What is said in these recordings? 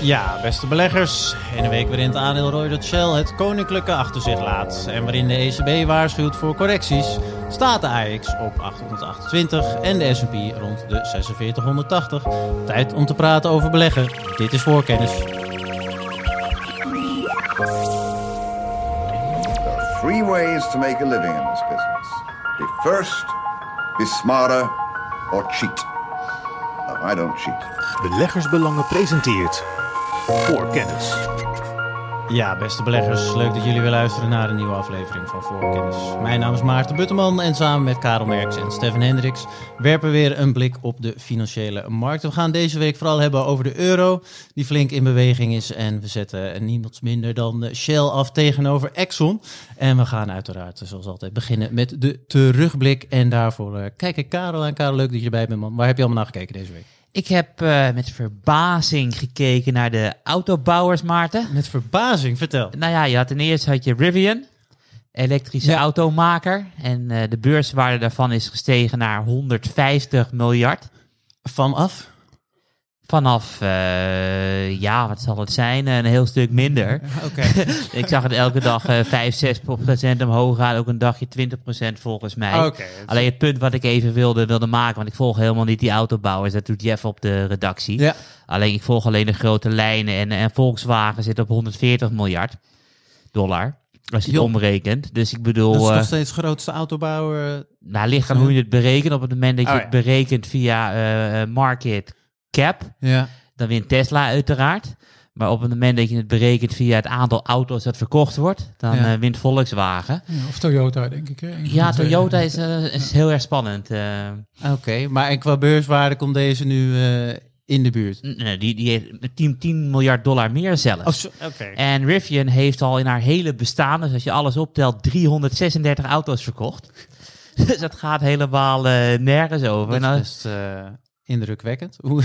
Ja, beste beleggers. In een week waarin het aandeel Royal Shell het koninklijke achter zich laat en waarin de ECB waarschuwt voor correcties, staat de AX op 828 en de S&P rond de 4680. Tijd om te praten over beleggen. Dit is voorkennis. There are three ways to make a living in this business. Be first, be smarter, or cheat. No, I don't cheat. Beleggersbelangen presenteert voor kennis. Ja, beste beleggers, leuk dat jullie weer luisteren naar een nieuwe aflevering van Voorkennis. Mijn naam is Maarten Butteman en samen met Karel Merks en Stefan Hendricks werpen we weer een blik op de financiële markt. We gaan deze week vooral hebben over de euro, die flink in beweging is. En we zetten niemand minder dan Shell af tegenover Exxon. En we gaan uiteraard, zoals altijd, beginnen met de terugblik. En daarvoor uh, kijk ik Karel aan. Karel, leuk dat je erbij bent, man. Waar heb je allemaal naar gekeken deze week? Ik heb uh, met verbazing gekeken naar de autobouwers, Maarten. Met verbazing, vertel. Nou ja, je had ten eerste had je Rivian, elektrische ja. automaker. En uh, de beurswaarde daarvan is gestegen naar 150 miljard. Vanaf? Vanaf, uh, ja, wat zal het zijn? Een heel stuk minder. Okay. ik zag het elke dag uh, 5, 6 procent omhoog gaan. Ook een dagje 20 procent volgens mij. Okay, Alleen het punt wat ik even wilde, wilde maken, want ik volg helemaal niet die autobouwers. Dat doet Jeff op de redactie. Ja. Alleen ik volg alleen de grote lijnen. En, en Volkswagen zit op 140 miljard dollar. Als je het omrekent. Dus ik bedoel... Dat is nog steeds de grootste autobouwer. Nou, ligt aan hoe je het berekent. Op het moment dat je oh, ja. het berekent via uh, market cap, ja. dan wint Tesla uiteraard. Maar op het moment dat je het berekent via het aantal auto's dat verkocht wordt, dan ja. uh, wint Volkswagen. Ja, of Toyota, denk ik. Hè? Ja, Toyota is, uh, is heel erg spannend. Uh, Oké, okay, maar en qua beurswaarde komt deze nu in de buurt? Nee, die, die heeft 10, 10 miljard dollar meer zelfs. Oh, okay. En Rivian heeft al in haar hele bestaan, dus als je alles optelt, 336 auto's verkocht. dus dat gaat helemaal nergens over. Dat is indrukwekkend. Hoe,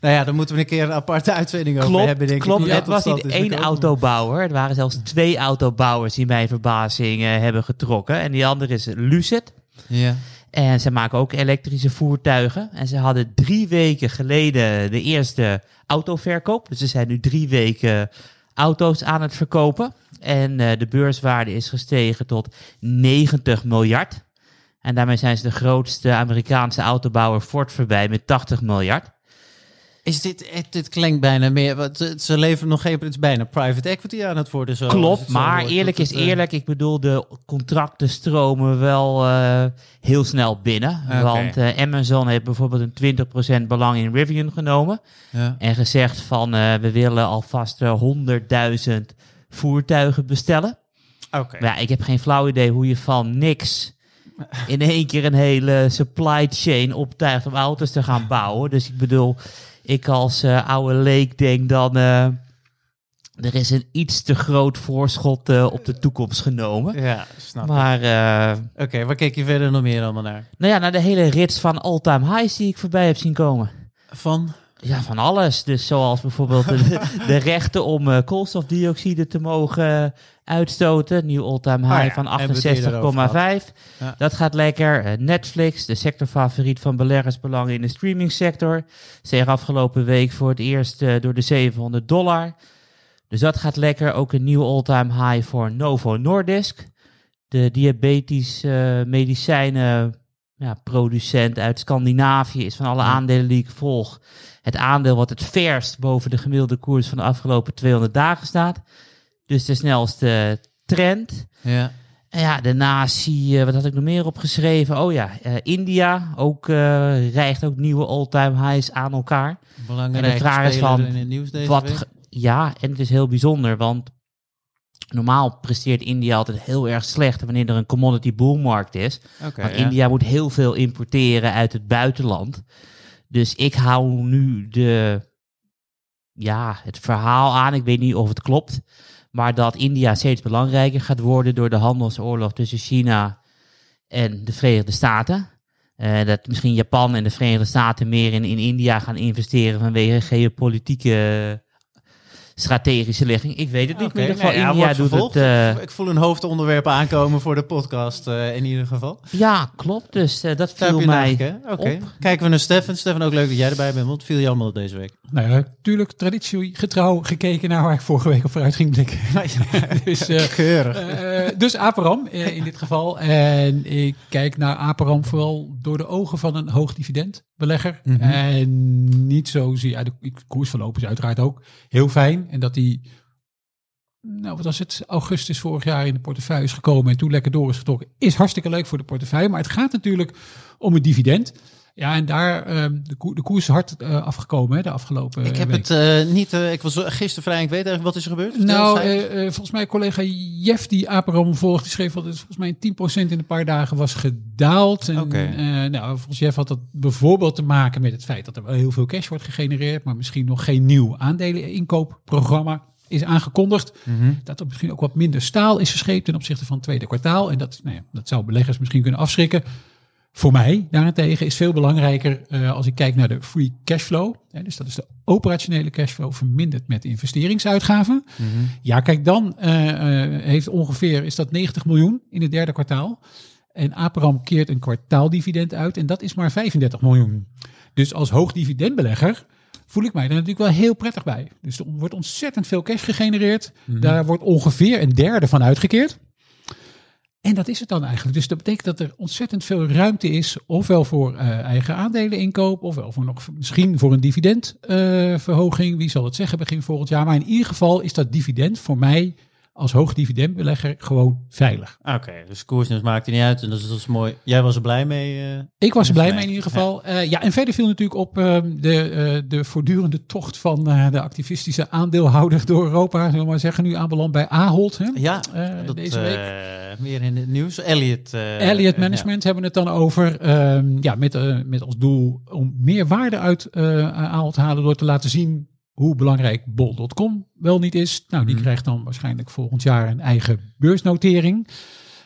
nou ja, dan moeten we een keer een aparte uitzending over klopt, hebben. Denk klopt, ik. het was niet één autobouwer. Het waren zelfs twee autobouwers die mijn verbazing uh, hebben getrokken. En die andere is Lucid. Ja. En ze maken ook elektrische voertuigen. En ze hadden drie weken geleden de eerste autoverkoop. Dus ze zijn nu drie weken auto's aan het verkopen. En uh, de beurswaarde is gestegen tot 90 miljard. En daarmee zijn ze de grootste Amerikaanse autobouwer Ford voorbij met 80 miljard. Is dit, dit klinkt bijna meer, wat, ze leveren nog geen, het is bijna private equity aan het worden. Zo, Klopt, maar wordt, eerlijk is het, eerlijk. Ik bedoel, de contracten stromen wel uh, heel snel binnen. Okay. Want uh, Amazon heeft bijvoorbeeld een 20% belang in Rivian genomen. Ja. En gezegd van, uh, we willen alvast 100.000 voertuigen bestellen. Okay. Ja, ik heb geen flauw idee hoe je van niks in één keer een hele supply chain optuigt om auto's te gaan bouwen. Dus ik bedoel, ik als uh, oude leek denk dan, uh, er is een iets te groot voorschot uh, op de toekomst genomen. Ja, snap maar, Oké, okay, waar kijk je verder nog meer allemaal naar? Nou ja, naar de hele rits van all-time highs die ik voorbij heb zien komen. Van? Ja, van alles. Dus zoals bijvoorbeeld de, de rechten om uh, koolstofdioxide te mogen uitstoten. Nieuw all-time high oh ja, van 68,5. Ja. Dat gaat lekker. Uh, Netflix, de sectorfavoriet van beleggersbelangen in de streamingsector. Steeg afgelopen week voor het eerst uh, door de 700 dollar. Dus dat gaat lekker. Ook een nieuw all-time high voor Novo Nordisk. De diabetes medicijnen ja, producent uit Scandinavië is van alle aandelen die ik volg het aandeel wat het verst boven de gemiddelde koers van de afgelopen 200 dagen staat. Dus de snelste trend. Ja. En ja, daarnaast zie je, wat had ik nog meer opgeschreven? Oh ja, uh, India ook, uh, rijgt ook nieuwe all-time highs aan elkaar. Belangrijk en de vraag is van, in het nieuws deze wat, week. Ja, en het is heel bijzonder, want normaal presteert India altijd heel erg slecht wanneer er een commodity boommarkt is. Okay, Want ja. India moet heel veel importeren uit het buitenland. Dus ik hou nu de, ja, het verhaal aan. Ik weet niet of het klopt. Maar dat India steeds belangrijker gaat worden door de handelsoorlog tussen China en de Verenigde Staten. Uh, dat misschien Japan en de Verenigde Staten meer in, in India gaan investeren vanwege geopolitieke strategische ligging. Ik weet het niet. In ieder geval, nee, ja, India wordt doet vervolgd. het... eh, Ik voel een hoofdonderwerp aankomen voor de podcast eh, in ieder geval. ja, klopt. Dus eh, dat viel je mij. Oké. op. Kijken we naar Stefan. Stefan, ook leuk dat jij erbij bent. Wat viel je allemaal op deze week? Nou ja, natuurlijk traditiegetrouw gekeken naar waar ik vorige week op vooruit ging blikken. dus, eh, Keurig. dus Aperam in dit geval. En ik kijk naar Aperam vooral door de ogen van een hoogdividendbelegger. Mhm. En niet zozeer, ja, de koersverloop is uiteraard ook heel fijn. En dat die, nou wat was het, augustus vorig jaar in de portefeuille is gekomen en toen lekker door is getrokken. Is hartstikke leuk voor de portefeuille. Maar het gaat natuurlijk om het dividend. Ja, en daar, ehm, de, koer, de koers hard eh, afgekomen hè, de afgelopen Ik heb week. het eh, niet... eh, ik was gisteren vrij ik weet eigenlijk wat is er gebeurd. Vertel Nou, eh, eh, volgens mij collega Jeff die Aperam volgt, die schreef dat het volgens mij 10% in een paar dagen was gedaald. En, eh, nou, volgens Jeff had dat bijvoorbeeld te maken met het feit dat er wel heel veel cash wordt gegenereerd, maar misschien nog geen nieuw aandeleninkoopprogramma is aangekondigd. Mhm. Dat er misschien ook wat minder staal is verscheept ten opzichte van het tweede kwartaal. En dat, nou ja, dat zou beleggers misschien kunnen afschrikken. Voor mij daarentegen is veel belangrijker eh, als ik kijk naar de free cashflow. Hè, dus dat is de operationele cashflow verminderd met investeringsuitgaven. Mhm. Ja, kijk, dan eh, eh, heeft ongeveer is dat 90 miljoen in het derde kwartaal. En Aperam keert een kwartaaldividend uit en dat is maar 35 miljoen. Dus als hoogdividendbelegger voel ik mij er natuurlijk wel heel prettig bij. Dus er wordt ontzettend veel cash gegenereerd. Daar wordt ongeveer een derde van uitgekeerd. En dat is het dan eigenlijk. Dus dat betekent dat er ontzettend veel ruimte is, ofwel voor eh, eigen aandeleninkoop, ofwel voor nog misschien voor een dividendverhoging. Wie zal het zeggen begin volgend jaar? Maar in ieder geval is dat dividend voor mij als hoogdividendbelegger gewoon veilig. Oké, dus koersnieuws maakt er niet uit. En dat is, dat is mooi. Jij was er blij mee. eh, Ik was er blij mee in ieder geval. Ja, ja en verder viel natuurlijk op ehm, de, eh, de voortdurende tocht van eh, de activistische aandeelhouder door Europa. Zullen we maar zeggen, nu aanbeland bij Ahold. Hè? ja, Eh, dat, deze week. eh, meer in het nieuws. Elliot. eh, Elliott eh, Management hebben we het dan over. ehm, ja, met, eh, met als doel om meer waarde uit eh Ahold te halen door te laten zien hoe belangrijk bol.com wel niet is. Nou, die Mhm. krijgt dan waarscheinlijk volgend jaar een eigen beursnotering.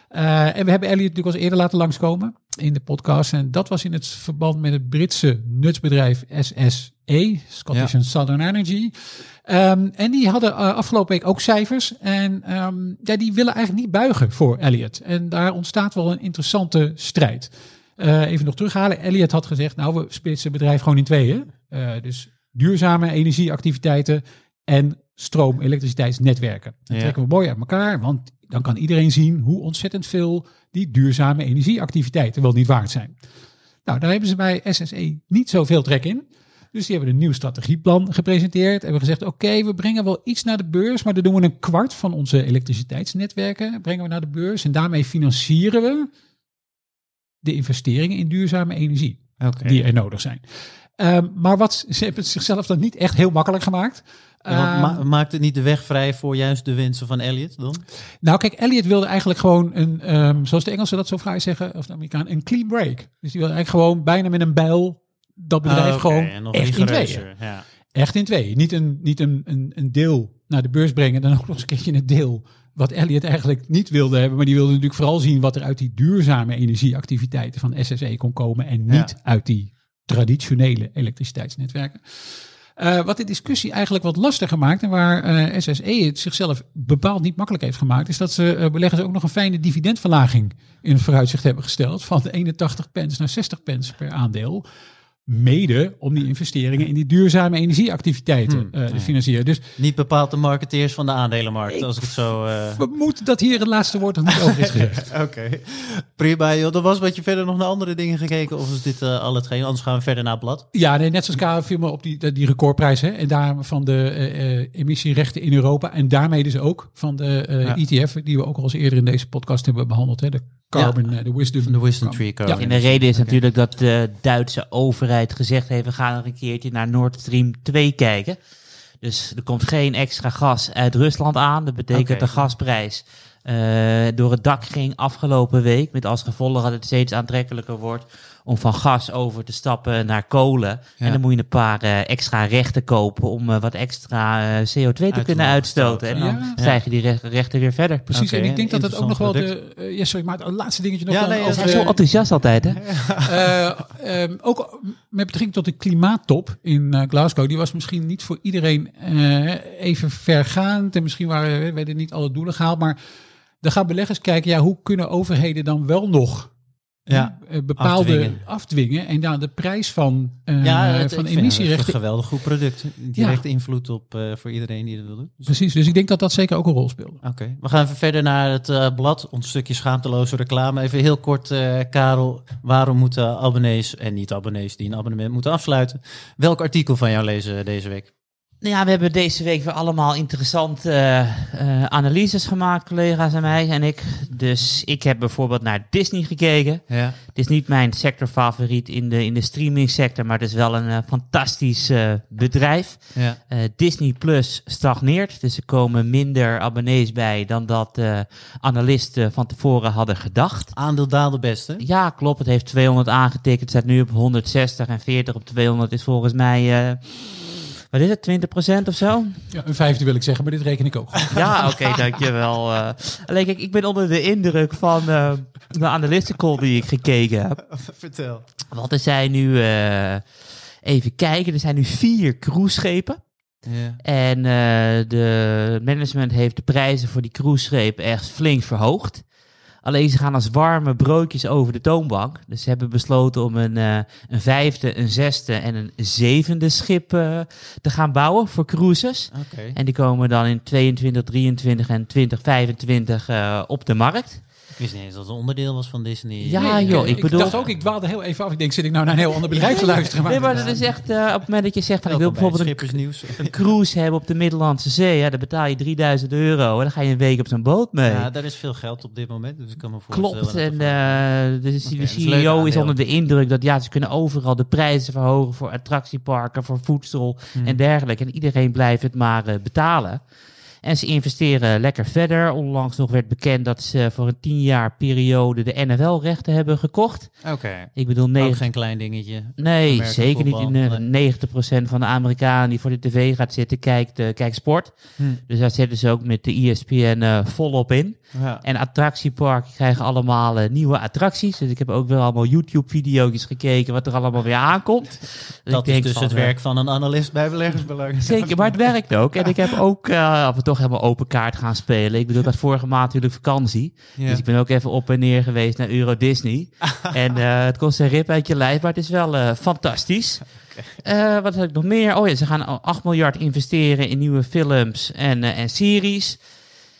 Eh, en we hebben Elliot natuurlijk al eerder laten langskomen in de podcast. En dat was in het verband met het Britse nutsbedrijf SSE, Scottish Ja. and Southern Energy. Ehm, en die hadden eh, afgelopen week ook cijfers. En ehm, ja, die willen eigenlijk niet buigen voor Elliot. En daar ontstaat wel een interessante strijd. Eh, even nog terughalen. Elliot had gezegd, nou, we splitsen het bedrijf gewoon in tweeën. Dus duurzame energieactiviteiten en stroom-elektriciteitsnetwerken. Dat Ja. trekken we mooi uit elkaar, want dan kan iedereen zien hoe ontzettend veel die duurzame energieactiviteiten wel niet waard zijn. Nou, daar hebben ze bij SSE niet zoveel trek in. Dus die hebben een nieuw strategieplan gepresenteerd. Hebben gezegd, oké, we brengen wel iets naar de beurs, maar dan doen we een kwart van onze elektriciteitsnetwerken brengen we naar de beurs. En daarmee financieren we de investeringen in duurzame energie die er nodig zijn. Ehm, maar wat, ze hebben het zichzelf dan niet echt heel makkelijk gemaakt. Ja, Ehm, ma- maakt het niet de weg vrij voor juist de wensen van Elliot dan? Nou, kijk, Elliot wilde eigenlijk gewoon een, ehm, zoals de Engelsen dat zo vrij zeggen, of de Amerikaan, een clean break. Dus die wilde eigenlijk gewoon bijna met een bijl dat bedrijf oké, gewoon echt in tweeën. Ja. Echt in tweeën. Niet een, niet een, een, een deel naar de beurs brengen, dan ook nog eens een keertje een deel wat Elliot eigenlijk niet wilde hebben. Maar die wilde natuurlijk vooral zien wat er uit die duurzame energieactiviteiten van SSE kon komen en niet Ja. uit die traditionele elektriciteitsnetwerken. Eh, wat de discussie eigenlijk wat lastiger maakt en waar eh, SSE het zichzelf bepaald niet makkelijk heeft gemaakt, is dat ze eh, beleggers ook nog een fijne dividendverlaging in het vooruitzicht hebben gesteld van 81 pence naar 60 pence per aandeel. Mede om die investeringen in die duurzame energieactiviteiten Hmm, eh, te financieren. Dus Niet bepaald de marketeers van de aandelenmarkt, Ik- als ik het zo... eh, we moeten dat hier het laatste woord nog niet over is gezegd. Oké, prima. Joh. Er was wat je verder nog naar andere dingen gekeken of is dit eh, al hetgeen? Anders gaan we verder naar het blad. Ja, nee, net zoals Karel viel me op die, die recordprijs. Hè, en daar van de eh, eh, emissierechten in Europa. En daarmee dus ook van de eh, Ja. ETF, die we ook al eens eerder in deze podcast hebben behandeld. Hè, de Carbon, eh, de Wisdom. Van de Wisdom Carbon. Tree Ja. Carbon. En de reden is natuurlijk dat de Duitse overheid gezegd heeft, we gaan nog een keertje naar Nord Stream 2 kijken. Dus er komt geen extra gas uit Rusland aan. Dat betekent Oké. de gasprijs eh, door het dak ging afgelopen week. Met als gevolg dat het steeds aantrekkelijker wordt om van gas over te stappen naar kolen. Ja. En dan moet je een paar eh, extra rechten kopen om eh, wat extra eh, CO2 te kunnen uitstoten. En dan Ja. stijg je die re- rechten weer verder. Precies, en ik denk dat het ook nog wel de... ja, sorry, maar het laatste dingetje nog Ja, nee, over is zo enthousiast altijd, hè? Eh, ehm, ook met betrekking tot de klimaattop in Glasgow, die was misschien niet voor iedereen even vergaand. En misschien waren, werden niet alle doelen gehaald. Maar dan gaan beleggers kijken, ja, hoe kunnen overheden dan wel nog Ja, eh, bepaalde afdwingen. afdwingen. En dan de prijs van, eh ja het, van het een emissierechten. geweldig goed product. Direct invloed op eh, voor iedereen die dat wil doen. Dus- Precies, dus ik denk dat dat zeker ook een rol speelde. Oké, we gaan even verder naar het blad. Ons stukje schaamteloze reclame. Even heel kort, Karel. Waarom moeten abonnees en niet-abonnees die een abonnement moeten afsluiten? Welk artikel van jou lezen deze week? Nou ja, we hebben deze week weer allemaal interessante eh, eh, analyses gemaakt, collega's en mij en ik. Dus ik heb bijvoorbeeld naar Disney gekeken. Ja. Het is niet mijn sectorfavoriet in de, in de streaming sector, maar het is wel een eh, fantastisch bedrijf. ja. Disney Plus stagneert, dus er komen minder abonnees bij dan dat analisten van tevoren hadden gedacht. Aandeel daalde best, hè? Ja, klopt. Het heeft 200 aangetikt. Het staat nu op 160 en 40 op 200 is volgens mij, wat is het, 20% of zo? Ja, een vijfde wil ik zeggen, maar dit reken ik ook. Ja, oké, dankjewel. eh alleen kijk, ik ben onder de indruk van eh, de analistencall die ik gekeken heb. Vertel. Want er zijn nu, eh, even kijken, er zijn nu vier cruiseschepen. Ja. En eh, de management heeft de prijzen voor die cruiseschepen echt flink verhoogd. Alleen ze gaan als warme broodjes over de toonbank. Dus ze hebben besloten om een, eh, een vijfde, een zesde en een zevende schip eh, te gaan bouwen voor cruises. En die komen dan in 22, 23 en 2025 eh, op de markt. Ik wist niet eens dat het een onderdeel was van Disney. Ja, Nee, joh, ik bedoel- dacht ook, ik dwaalde heel even af. Ik denk, zit ik nou naar een heel ander bedrijf te luisteren? Nee, maar dat is echt eh, op het moment dat je zegt van ik wil bijvoorbeeld een, een cruise hebben op de Middellandse Zee. Ja, dan betaal je 3000 euro en dan ga je een week op zo'n boot mee. Ja, daar is veel geld op dit moment, dus ik kan me voorstellen. Klopt, en eh, de, is leuk CEO is aandeel. onder de indruk dat ja, ze kunnen overal de prijzen verhogen voor attractieparken, voor voedsel Hmm. en dergelijke. En iedereen blijft het maar eh, betalen. En ze investeren lekker verder. Onlangs nog werd bekend dat ze voor een tien jaar periode de NFL-rechten hebben gekocht. Oké, Ik bedoel, ook 90, geen klein dingetje. nee, zeker niet. In, eh, 90% van de Amerikanen die voor de tv gaat zitten, kijkt, eh, kijkt sport. Hmm. Dus daar zetten ze ook met de ESPN eh, volop in. Ja. En attractieparken krijgen allemaal eh, nieuwe attracties. Dus ik heb ook wel allemaal YouTube-video's gekeken wat er allemaal weer aankomt. Dus Dat is dus van, het werk van een analist bij beleggersbelangen. Zeker, maar het werkt ook. En ik heb ook af en toe helemaal open kaart gaan spelen. Ik bedoel, ik had vorige maand natuurlijk vakantie. Ja. Dus ik ben ook even op en neer geweest naar Euro Disney. en eh, het kost een rip uit je lijf, maar het is wel eh, fantastisch. Eh, wat heb ik nog meer? Oh ja, ze gaan al 8 miljard investeren in nieuwe films en, en series.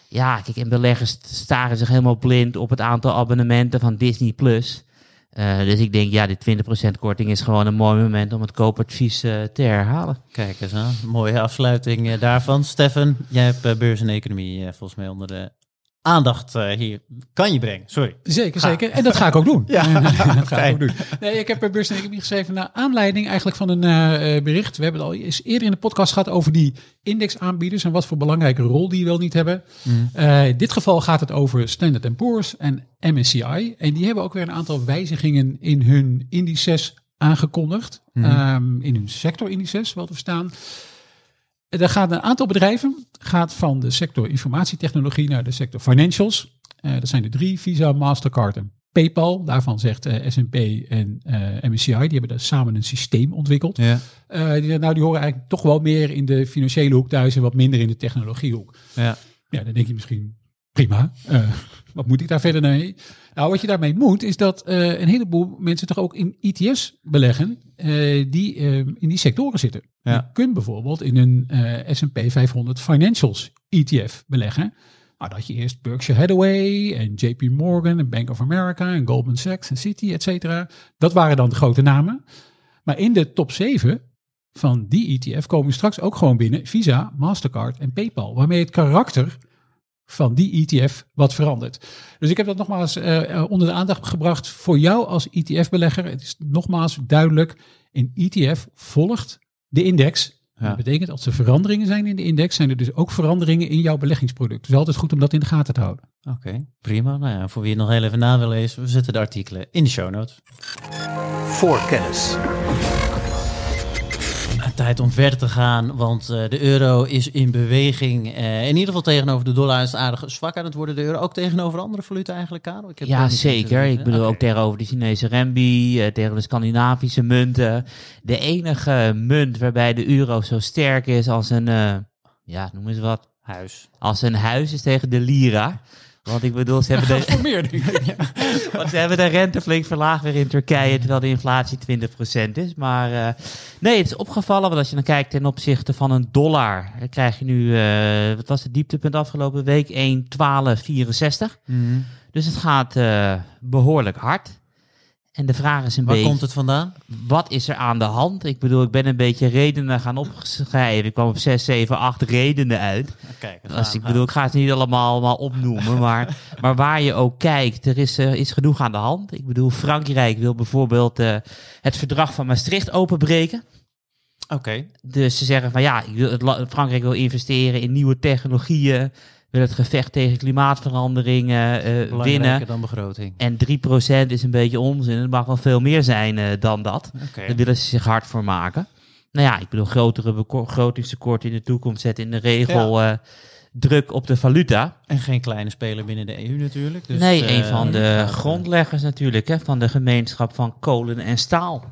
Ja, kijk, en beleggers staren zich helemaal blind op het aantal abonnementen van Disney+. Plus. Eh, dus ik denk, ja, die 20% korting is gewoon een mooi moment om het koopadvies eh, te herhalen. Kijk eens aan. Mooie afsluiting eh, daarvan. Stefan, jij hebt beurs en economie volgens mij onder de aandacht eh, hier. Kan je brengen, sorry. Zeker, zeker. En dat ga ik ook doen. Ja, dat ga ik ook doen. Nee, ik heb bij Beurs en Economie geschreven naar aanleiding eigenlijk van een eh, eh, bericht. We hebben het al eens eerder in de podcast gehad over die indexaanbieders en wat voor belangrijke rol die wel niet hebben. Eh, in dit geval gaat het over Standard Poor's en MSCI. En die hebben ook weer een aantal wijzigingen in hun indices aangekondigd. Ehm, in hun sectorindices, wel te verstaan. Er gaat een aantal bedrijven, gaat van de sector informatietechnologie naar de sector financials. Eh, dat zijn de drie, Visa, Mastercard en PayPal. Daarvan zegt eh, S&P en eh, MSCI, die hebben daar samen een systeem ontwikkeld. Ja. Die, nou, die horen eigenlijk toch wel meer in de financiële hoek thuis en wat minder in de technologiehoek. Ja. Ja, dan denk je misschien, prima. Eh, wat moet ik daar verder mee? Nou, wat je daarmee moet, is dat eh, een heleboel mensen toch ook in ETF's beleggen eh, die in die sectoren zitten. Ja. Je kunt bijvoorbeeld in een S&P 500 Financials ETF beleggen. Nou, dat je eerst Berkshire Hathaway en JP Morgan en Bank of America en Goldman Sachs en Citi, et cetera. Dat waren dan de grote namen. Maar in de top 7 van die ETF komen straks ook gewoon binnen Visa, Mastercard en PayPal. Waarmee het karakter van die ETF wat verandert. Dus ik heb dat nogmaals eh, eh, onder de aandacht gebracht voor jou als ETF-belegger. Het is nogmaals duidelijk, een ETF volgt de index. Ja. Dat betekent als er veranderingen zijn in de index, zijn er dus ook veranderingen in jouw beleggingsproduct. Dus altijd goed om dat in de gaten te houden. Oké, prima. Nou ja, voor wie het nog heel even na wil lezen, we zetten de artikelen in de show notes. voor kennis. Tijd om verder te gaan, want eh, de euro is in beweging. Eh, in ieder geval tegenover de dollar is het aardig zwak aan het worden. De euro ook tegenover andere valuta eigenlijk, Karel? Ik heb Ja, zeker. Ik bedoel ook tegenover de Chinese renminbi, eh, tegen de Scandinavische munten. De enige munt waarbij de euro zo sterk is als een, eh, ja, noem eens wat, Huis. als een huis is tegen de lira. Want ik bedoel, ze hebben de, meer. Want ze hebben de rente flink verlaagd weer in Turkije, terwijl de inflatie 20% is. Maar eh, nee, het is opgevallen, want als je dan kijkt ten opzichte van een dollar, dan krijg je nu, eh, wat was het dieptepunt afgelopen week? 1,1264. Mhm. Dus het gaat eh, behoorlijk hard. En de vraag is een Waar beetje, komt het vandaan? wat is er aan de hand? Ik bedoel, ik ben een beetje redenen gaan opschrijven. Ik kwam op 6, 7, 8 redenen uit. Kijk, Als, gaan- ik bedoel, ik ga het niet allemaal, allemaal opnoemen, maar, maar waar je ook kijkt, er is, eh, is genoeg aan de hand. Ik bedoel, Frankrijk wil bijvoorbeeld eh, het verdrag van Maastricht openbreken. Oké. Dus ze zeggen van ja, Frankrijk wil investeren in nieuwe technologieën, wil het gevecht tegen klimaatveranderingen eh, Belangrijker winnen. dan begroting. En 3% is een beetje onzin. Het mag wel veel meer zijn eh, dan dat. Oké. Daar willen ze zich hard voor maken. Nou ja, ik bedoel, grotere begrotingstekorten in de toekomst zetten in de regel eh, druk op de valuta. En geen kleine speler binnen de EU natuurlijk. Dus, nee, eh, een van de eh, grondleggers natuurlijk, hè, van de gemeenschap van kolen en staal.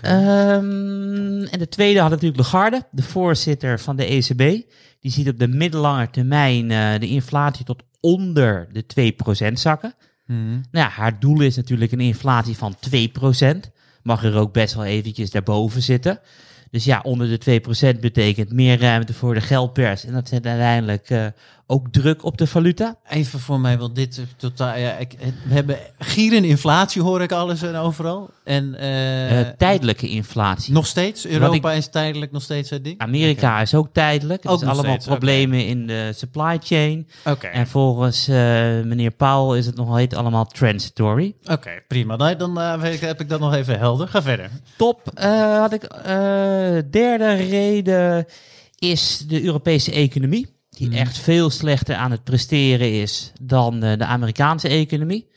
Ehm, en de tweede had natuurlijk Lagarde, de voorzitter van de ECB. Die ziet op de middellange termijn eh, de inflatie tot onder de 2% zakken. mhm. Nou ja, haar doel is natuurlijk een inflatie van 2%. Mag er ook best wel eventjes daarboven zitten. Dus ja, onder de 2% betekent meer ruimte voor de geldpers. En dat zet uiteindelijk eh, ook druk op de valuta. Even voor mij, want dit is totaal. Ja, ik, we hebben gierende inflatie, hoor ik alles en overal. En eh, Eh, tijdelijke inflatie. nog steeds. Europa is tijdelijk nog steeds het ding. Amerika is ook tijdelijk. Het Ook is allemaal steeds, problemen in de supply chain. Oké, En volgens meneer Powell is het nog heet allemaal transitory. oké, prima. Dan, dan ik- heb ik dat nog even helder. Ga verder. Top. Had ik, eh, derde reden is de Europese economie. Die Mhm. echt veel slechter aan het presteren is dan eh, de Amerikaanse economie.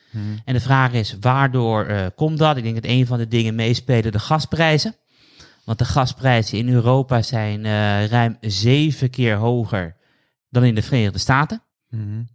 En de vraag is, waardoor eh, komt dat? Ik denk dat een van de dingen meespelen de gasprijzen. Want de gasprijzen in Europa zijn ruim zeven keer hoger dan in de Verenigde Staten.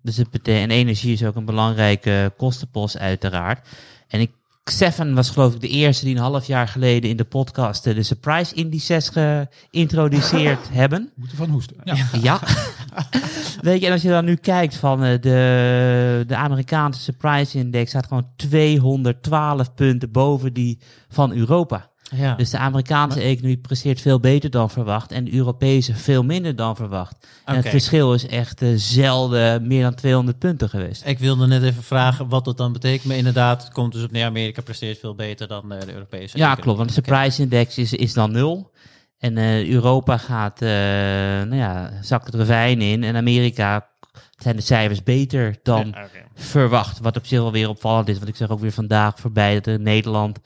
Dus het en energie is ook een belangrijke kostenpost uiteraard. En ik, Stefan was geloof ik de eerste die een half jaar geleden in de podcast eh, de surprise indices geïntroduceerd hebben. Moeten van hoesten. Ja. Ja. Weet je, en als je dan nu kijkt van eh, de, de Amerikaanse surprise index staat gewoon 212 punten boven die van Europa. Ja. Dus de Amerikaanse economie presteert veel beter dan verwacht en de Europese veel minder dan verwacht. En het verschil is echt eh, zelden meer dan 200 punten geweest. Ik wilde net even vragen wat dat dan betekent. Maar inderdaad, het komt dus op neer. Amerika presteert veel beter dan eh, de Europese. Ja, economie. klopt. Want de surprise index is, is dan nul. En eh, Europa gaat, nou ja, zakt het ravijn in. En Amerika zijn de cijfers beter dan Ja, verwacht. Wat op zich wel weer opvallend is. Want ik zeg ook weer vandaag voorbij dat er in Nederland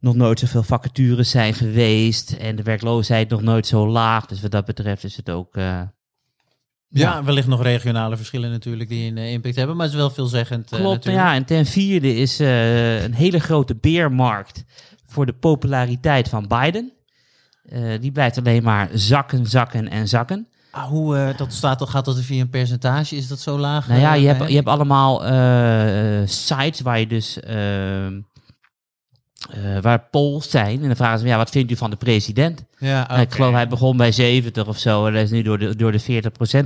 nog nooit zoveel vacatures zijn geweest. En de werkloosheid nog nooit zo laag. Dus wat dat betreft is het ook... eh, Ja, wellicht nog regionale verschillen natuurlijk die een eh, impact hebben. Maar het is wel veelzeggend. eh, Klopt, ja. En ten vierde is een hele grote beermarkt voor de populariteit van Biden. Die blijft alleen maar zakken, zakken en zakken. Ah, hoe dat staat, gaat dat via een percentage? Is dat zo laag? Nou ja, je hebt, je hebt allemaal sites waar je dus... ehm, eh, waar polls zijn. En dan vragen ze, ja, wat vindt u van de president? Ja, Nou, ik geloof hij begon bij 70 of zo. En hij is nu door de, door de 40%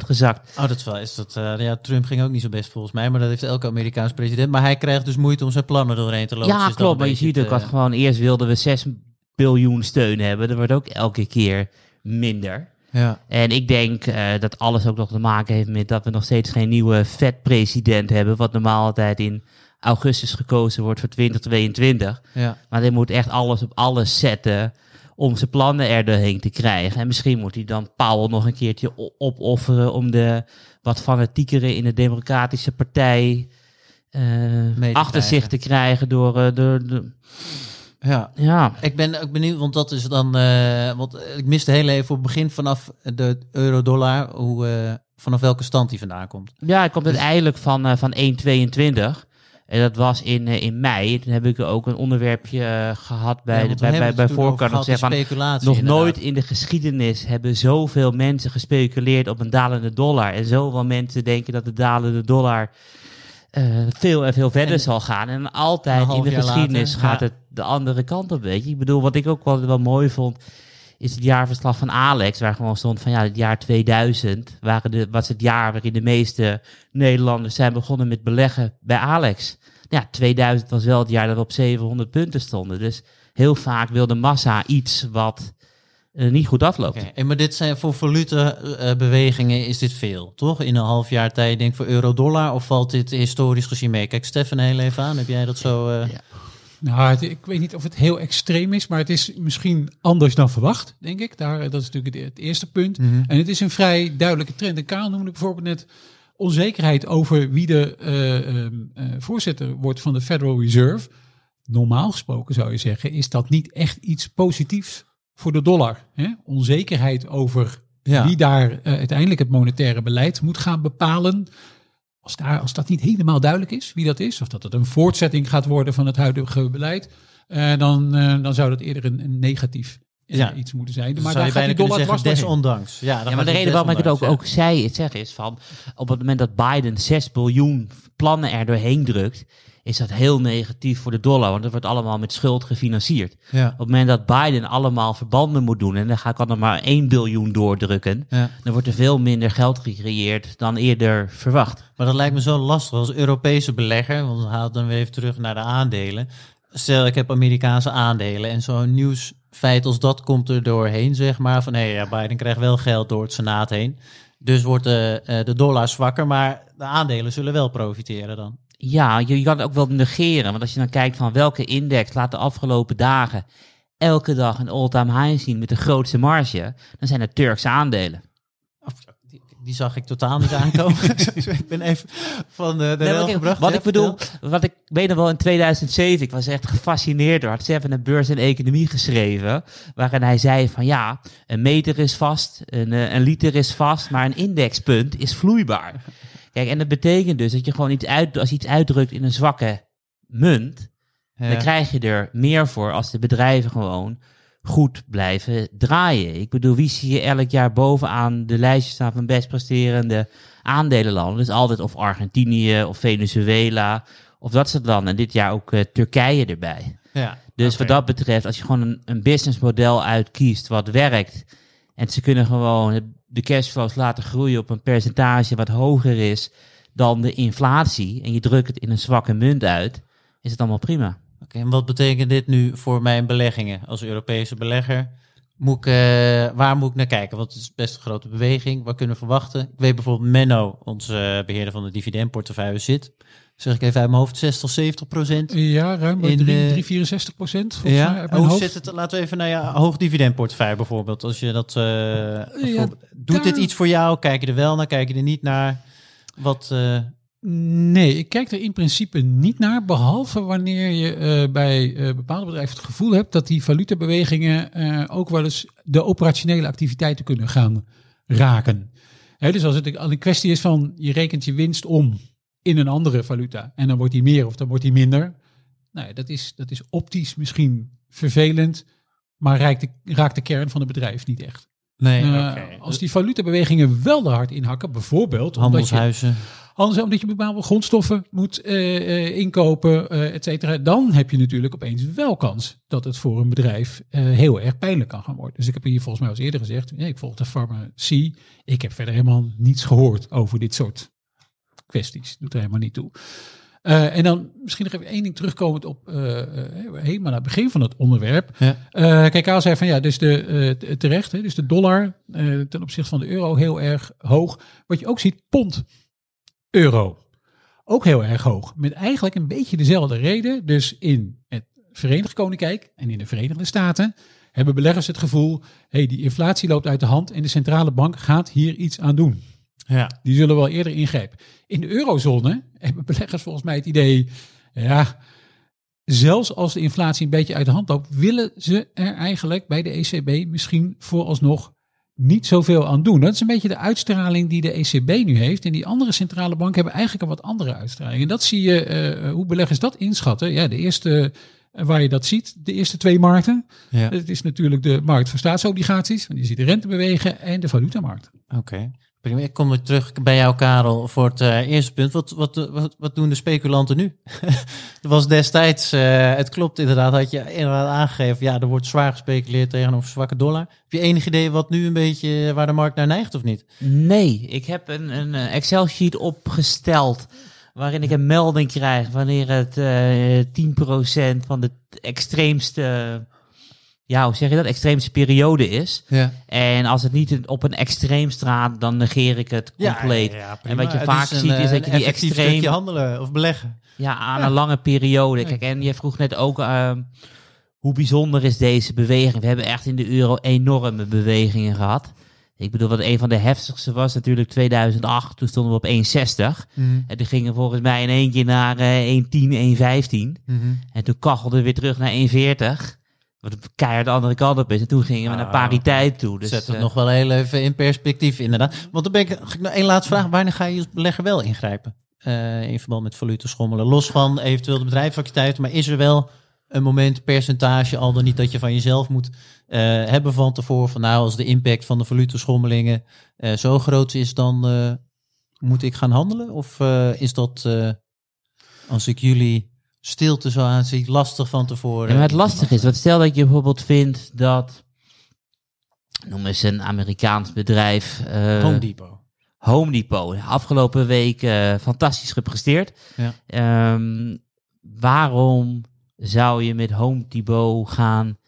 gezakt. Oh, dat is wel. Is dat, eh, ja, Trump ging ook niet zo best volgens mij, maar dat heeft elke Amerikaans president. Maar hij krijgt dus moeite om zijn plannen doorheen te lopen. ja, klopt. Maar je ziet ook dat gewoon eerst wilden we 6 biljoen steun hebben. Dat wordt ook elke keer minder. Ja. En ik denk eh, dat alles ook nog te maken heeft met dat we nog steeds geen nieuwe vet-president hebben. Wat normaal altijd in augustus gekozen wordt voor 2022. Ja. Maar hij moet echt alles op alles zetten om zijn plannen er doorheen te krijgen. En misschien moet hij dan Powell nog een keertje opofferen om de wat fanatiekere in de Democratische Partij eh, achter zich te krijgen door, eh, door de, ja. ja, Ik ben ook benieuwd, want dat is dan. eh, want ik miste heel even op het begin vanaf de euro-dollar, hoe, vanaf welke stand die vandaan komt. ja, hij komt uiteindelijk van, eh van 1,22. En dat was in, eh, in mei. Toen heb ik ook een onderwerpje eh, gehad bij, Ja, de, bij, bij, voorkant. Nog van, nog inderdaad. nooit in de geschiedenis hebben zoveel mensen gespeculeerd op een dalende dollar. En zoveel mensen denken dat de dalende dollar eh, veel en veel verder En- zal gaan. En altijd in de geschiedenis later, gaat ja. het de andere kant op, weet je. Ik bedoel, wat ik ook wel, wel mooi vond, is het jaarverslag van Alex, waar gewoon stond van ja, het jaar 2000 waren de, was het jaar waarin de meeste Nederlanders zijn begonnen met beleggen bij Alex. Ja, 2000 was wel het jaar dat we op 700 punten stonden. Dus heel vaak wil de massa iets wat eh, niet goed afloopt. En maar dit zijn voor valutebewegingen is dit veel, toch? In een half jaar tijd, denk ik, voor euro-dollar? Of valt dit historisch gezien mee? Kijk, Stefan heel even aan. Heb jij dat zo... eh, Ja. Nou, het- ik weet niet of het heel extreem is, maar het is misschien anders dan verwacht, denk ik. Daar, dat is natuurlijk het, het eerste punt. Mhm. En het is een vrij duidelijke trend. En Kaal noemde bijvoorbeeld net onzekerheid over wie de eh, ehm, eh, voorzitter wordt van de Federal Reserve. Normaal gesproken zou je zeggen, is dat niet echt iets positiefs voor de dollar. Hè? Onzekerheid over Ja. wie daar eh, uiteindelijk het monetaire beleid moet gaan bepalen. Als, daar, als dat niet helemaal duidelijk is wie dat is, of dat het een voortzetting gaat worden van het huidige beleid, eh, dan, eh, dan zou dat eerder een, een negatief eh, Ja. iets moeten zijn. Dan maar zou daar gaat die dollar zeggen, desondanks. Ja, Ja, maar de reden waarom ik het ook, ook zei, het zeg is van, op het moment dat Biden 6 biljoen plannen er doorheen drukt, is dat heel negatief voor de dollar, want dat wordt allemaal met schuld gefinancierd. ja. Op het moment dat Biden allemaal verbanden moet doen en dan ga ik er maar 1 biljoen doordrukken, Ja. dan wordt er veel minder geld gecreëerd dan eerder verwacht. Maar dat lijkt me zo lastig als Europese belegger. Want we halen dan weer even terug naar de aandelen. Stel, ik heb Amerikaanse aandelen en zo'n nieuwsfeit als dat komt er doorheen, zeg maar. Van hé, ja, Biden krijgt wel geld door het Senaat heen. Dus wordt de, eh, de dollar zwakker, maar de aandelen zullen wel profiteren dan. Ja, je, je kan het ook wel negeren, want als je dan kijkt van welke index laat de afgelopen dagen elke dag een all-time high zien met de grootste marge, dan zijn het Turkse aandelen. Die, die zag ik totaal niet aankomen. ik ben even van de, de Nee, kijk, gebracht. wat ik bedoel, wat ik weet nog wel in 2007, ik was echt gefascineerd door, had Seven een beurs en economie geschreven, waarin hij zei van ja, een meter is vast, een, eh, een liter is vast, maar een indexpunt is vloeibaar. Kijk, en dat betekent dus dat je gewoon iets uit, als je iets uitdrukt in een zwakke munt, Ja. dan krijg je er meer voor als de bedrijven gewoon goed blijven draaien. Ik bedoel, wie zie je elk jaar bovenaan de lijstje staan van best presterende aandelenlanden? Dus altijd of Argentinië of Venezuela of dat soort landen. En dit jaar ook eh, Turkije erbij. Ja, Dus wat dat betreft, als je gewoon een, een businessmodel uitkiest wat werkt en ze kunnen gewoon het- de cashflows laten groeien op een percentage wat hoger is dan de inflatie en je drukt het in een zwakke munt uit, is het allemaal prima. Oké, en wat betekent dit nu voor mijn beleggingen als Europese belegger? Moet ik, eh, waar moet ik naar kijken? Want het is best een grote beweging. Wat kunnen we verwachten? Ik weet bijvoorbeeld Menno, onze eh, beheerder van de dividendportefeuille, zit. Zeg ik even uit mijn hoofd, 60, 70 procent. Ja, ruim In, in, eh, 3, 64 procent mij Ja, mijn hoe hoofd. zit het? Laten we even naar je hoog dividendportefeuille bijvoorbeeld. Als je dat, doet daar- dit iets voor jou? Kijk je er wel naar? Kijk je er niet naar? Wat? Nee, ik kijk er in principe niet naar, behalve wanneer je eh, bij eh, bepaalde bedrijven het gevoel hebt dat die valutabewegingen eh, ook wel eens de operationele activiteiten kunnen gaan raken. Dus als het al een kwestie is van je rekent je winst om in een andere valuta en dan wordt die meer of dan wordt die minder. Nou, dat, is, dat is optisch misschien vervelend, maar raakt de, raakt de kern van het bedrijf niet echt. nee. Als die valutabewegingen wel er hard inhakken, bijvoorbeeld omdat je handelshuizen. Anders omdat je bepaalde grondstoffen moet eh, eh, inkopen, eh et cetera. Dan heb je natuurlijk opeens wel kans dat het voor een bedrijf heel erg pijnlijk kan gaan worden. Dus ik heb hier volgens mij al eerder gezegd, ja, ik volg de farmacie. Ik heb verder helemaal niets gehoord over dit soort kwesties. Doet er helemaal niet toe. En dan misschien nog even één ding terugkomend op eh, helemaal naar het begin van het onderwerp. Ja. Kijk, Kaal zei van ja, dus de, terecht, hè, dus de dollar ten opzichte van de euro heel erg hoog. Wat je ook ziet, pond, euro, ook heel erg hoog. Met eigenlijk een beetje dezelfde reden. Dus in het Verenigd Koninkrijk en in de Verenigde Staten hebben beleggers het gevoel, hey, die inflatie loopt uit de hand en de centrale bank gaat hier iets aan doen. Ja. Die zullen wel eerder ingrijpen. In de eurozone hebben beleggers volgens mij het idee, ja, zelfs als de inflatie een beetje uit de hand loopt, willen ze er eigenlijk bij de ECB misschien vooralsnog niet zoveel aan doen. Dat is een beetje de uitstraling die de ECB nu heeft. En die andere centrale banken hebben eigenlijk een wat andere uitstraling. En dat zie je, eh, hoe beleggers dat inschatten. Ja, de eerste eh, waar je dat ziet, de eerste twee markten. Ja. Het is natuurlijk de markt voor staatsobligaties. Want je ziet de rente bewegen en de valutamarkt. Oké. Ik kom weer terug bij jou, Karel, voor het eh, eerste punt. Wat, wat, wat, wat doen de speculanten nu? er was destijds, eh, het klopt inderdaad, had je inderdaad aangegeven, ja, er wordt zwaar gespeculeerd tegenover zwakke dollar. Heb je enig idee wat nu een beetje, waar de markt naar neigt of niet? Nee, ik heb een, een eh, Excel-sheet opgesteld waarin ik een melding krijg wanneer het eh 10% van de extreemste, ja, hoe zeg je dat, extreemste periode is. Ja. En als het niet op een extreem staat, dan negeer ik het compleet. en wat je vaak ziet is dat je die extreem stukje handelen of beleggen. Ja, aan een lange periode. Kijk, en je vroeg net ook ehm, hoe bijzonder is deze beweging. We hebben echt in de euro enorme bewegingen gehad. Ik bedoel, wat een van de heftigste was natuurlijk 2008. Toen stonden we op 1,60. En die gingen volgens mij in één keer naar eh 1,10, 1,15. En toen kachelden we weer terug naar 1,40. Wat keihard de andere kant op is. En toen gingen we naar Ah, pariteit toe. Dus, Zet het eh, nog wel heel even in perspectief, inderdaad. Want dan ben ik, nog één laatste vraag. Wanneer ga je als belegger wel ingrijpen? Eh, in verband met valuta schommelen. Los van eventueel de bedrijfsactiviteiten. Maar is er wel een moment, percentage, al dan niet dat je van jezelf moet eh, hebben van tevoren. Van nou, als de impact van de valuta eh zo groot is, dan moet ik gaan handelen? Of is dat, als ik jullie stilte zo aanzie, lastig van tevoren? Ja, maar het lastige is, wat stel dat je bijvoorbeeld vindt dat, noem eens een Amerikaans bedrijf, eh, Home Depot. Home Depot, afgelopen week eh, fantastisch gepresteerd. Ja. Ehm, waarom zou je met Home Depot gaan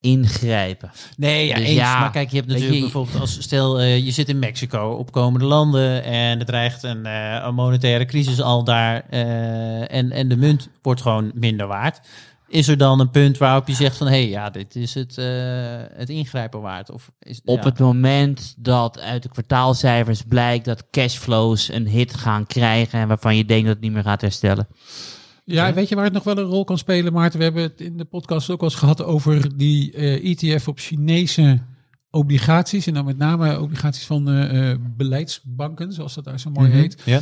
ingrijpen? Nee, ja, Dus eens. ja, maar kijk, je hebt natuurlijk je- bijvoorbeeld als stel eh, je zit in Mexico, opkomende landen en er dreigt een, eh, een monetaire crisis al daar eh, en, en de munt wordt gewoon minder waard. Is er dan een punt waarop je zegt van hé, hey, ja, dit is het, het ingrijpen waard? Of is, Op ja. het moment dat uit de kwartaalcijfers blijkt dat cashflows een hit gaan krijgen en waarvan je denkt dat het niet meer gaat herstellen. Ja, weet je waar het nog wel een rol kan spelen, Maarten? We hebben het in de podcast ook al eens gehad over die eh, ETF op Chinese obligaties. En dan met name obligaties van eh, eh, beleidsbanken, zoals dat daar zo mooi Mhm. heet. Ja.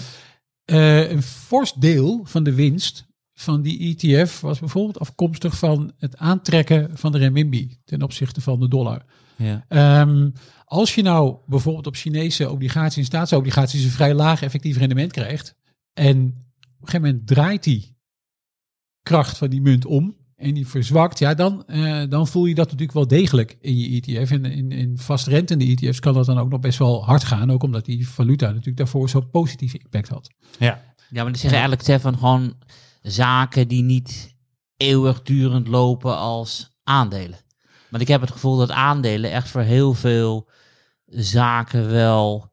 Een fors deel van de winst van die ETF was bijvoorbeeld afkomstig van het aantrekken van de renminbi ten opzichte van de dollar. Ja. Ehm, als je nou bijvoorbeeld op Chinese obligaties en staatsobligaties een vrij laag effectief rendement krijgt en op een gegeven moment draait die kracht van die munt om en die verzwakt, ja, dan, eh, dan voel je dat natuurlijk wel degelijk in je ETF. En in, in vastrentende ETF's kan dat dan ook nog best wel hard gaan, ook omdat die valuta natuurlijk daarvoor zo'n positieve impact had. Ja. Ja, maar die zeggen eigenlijk Stefan gewoon zaken die niet eeuwigdurend lopen als aandelen. Want ik heb het gevoel dat aandelen echt voor heel veel zaken wel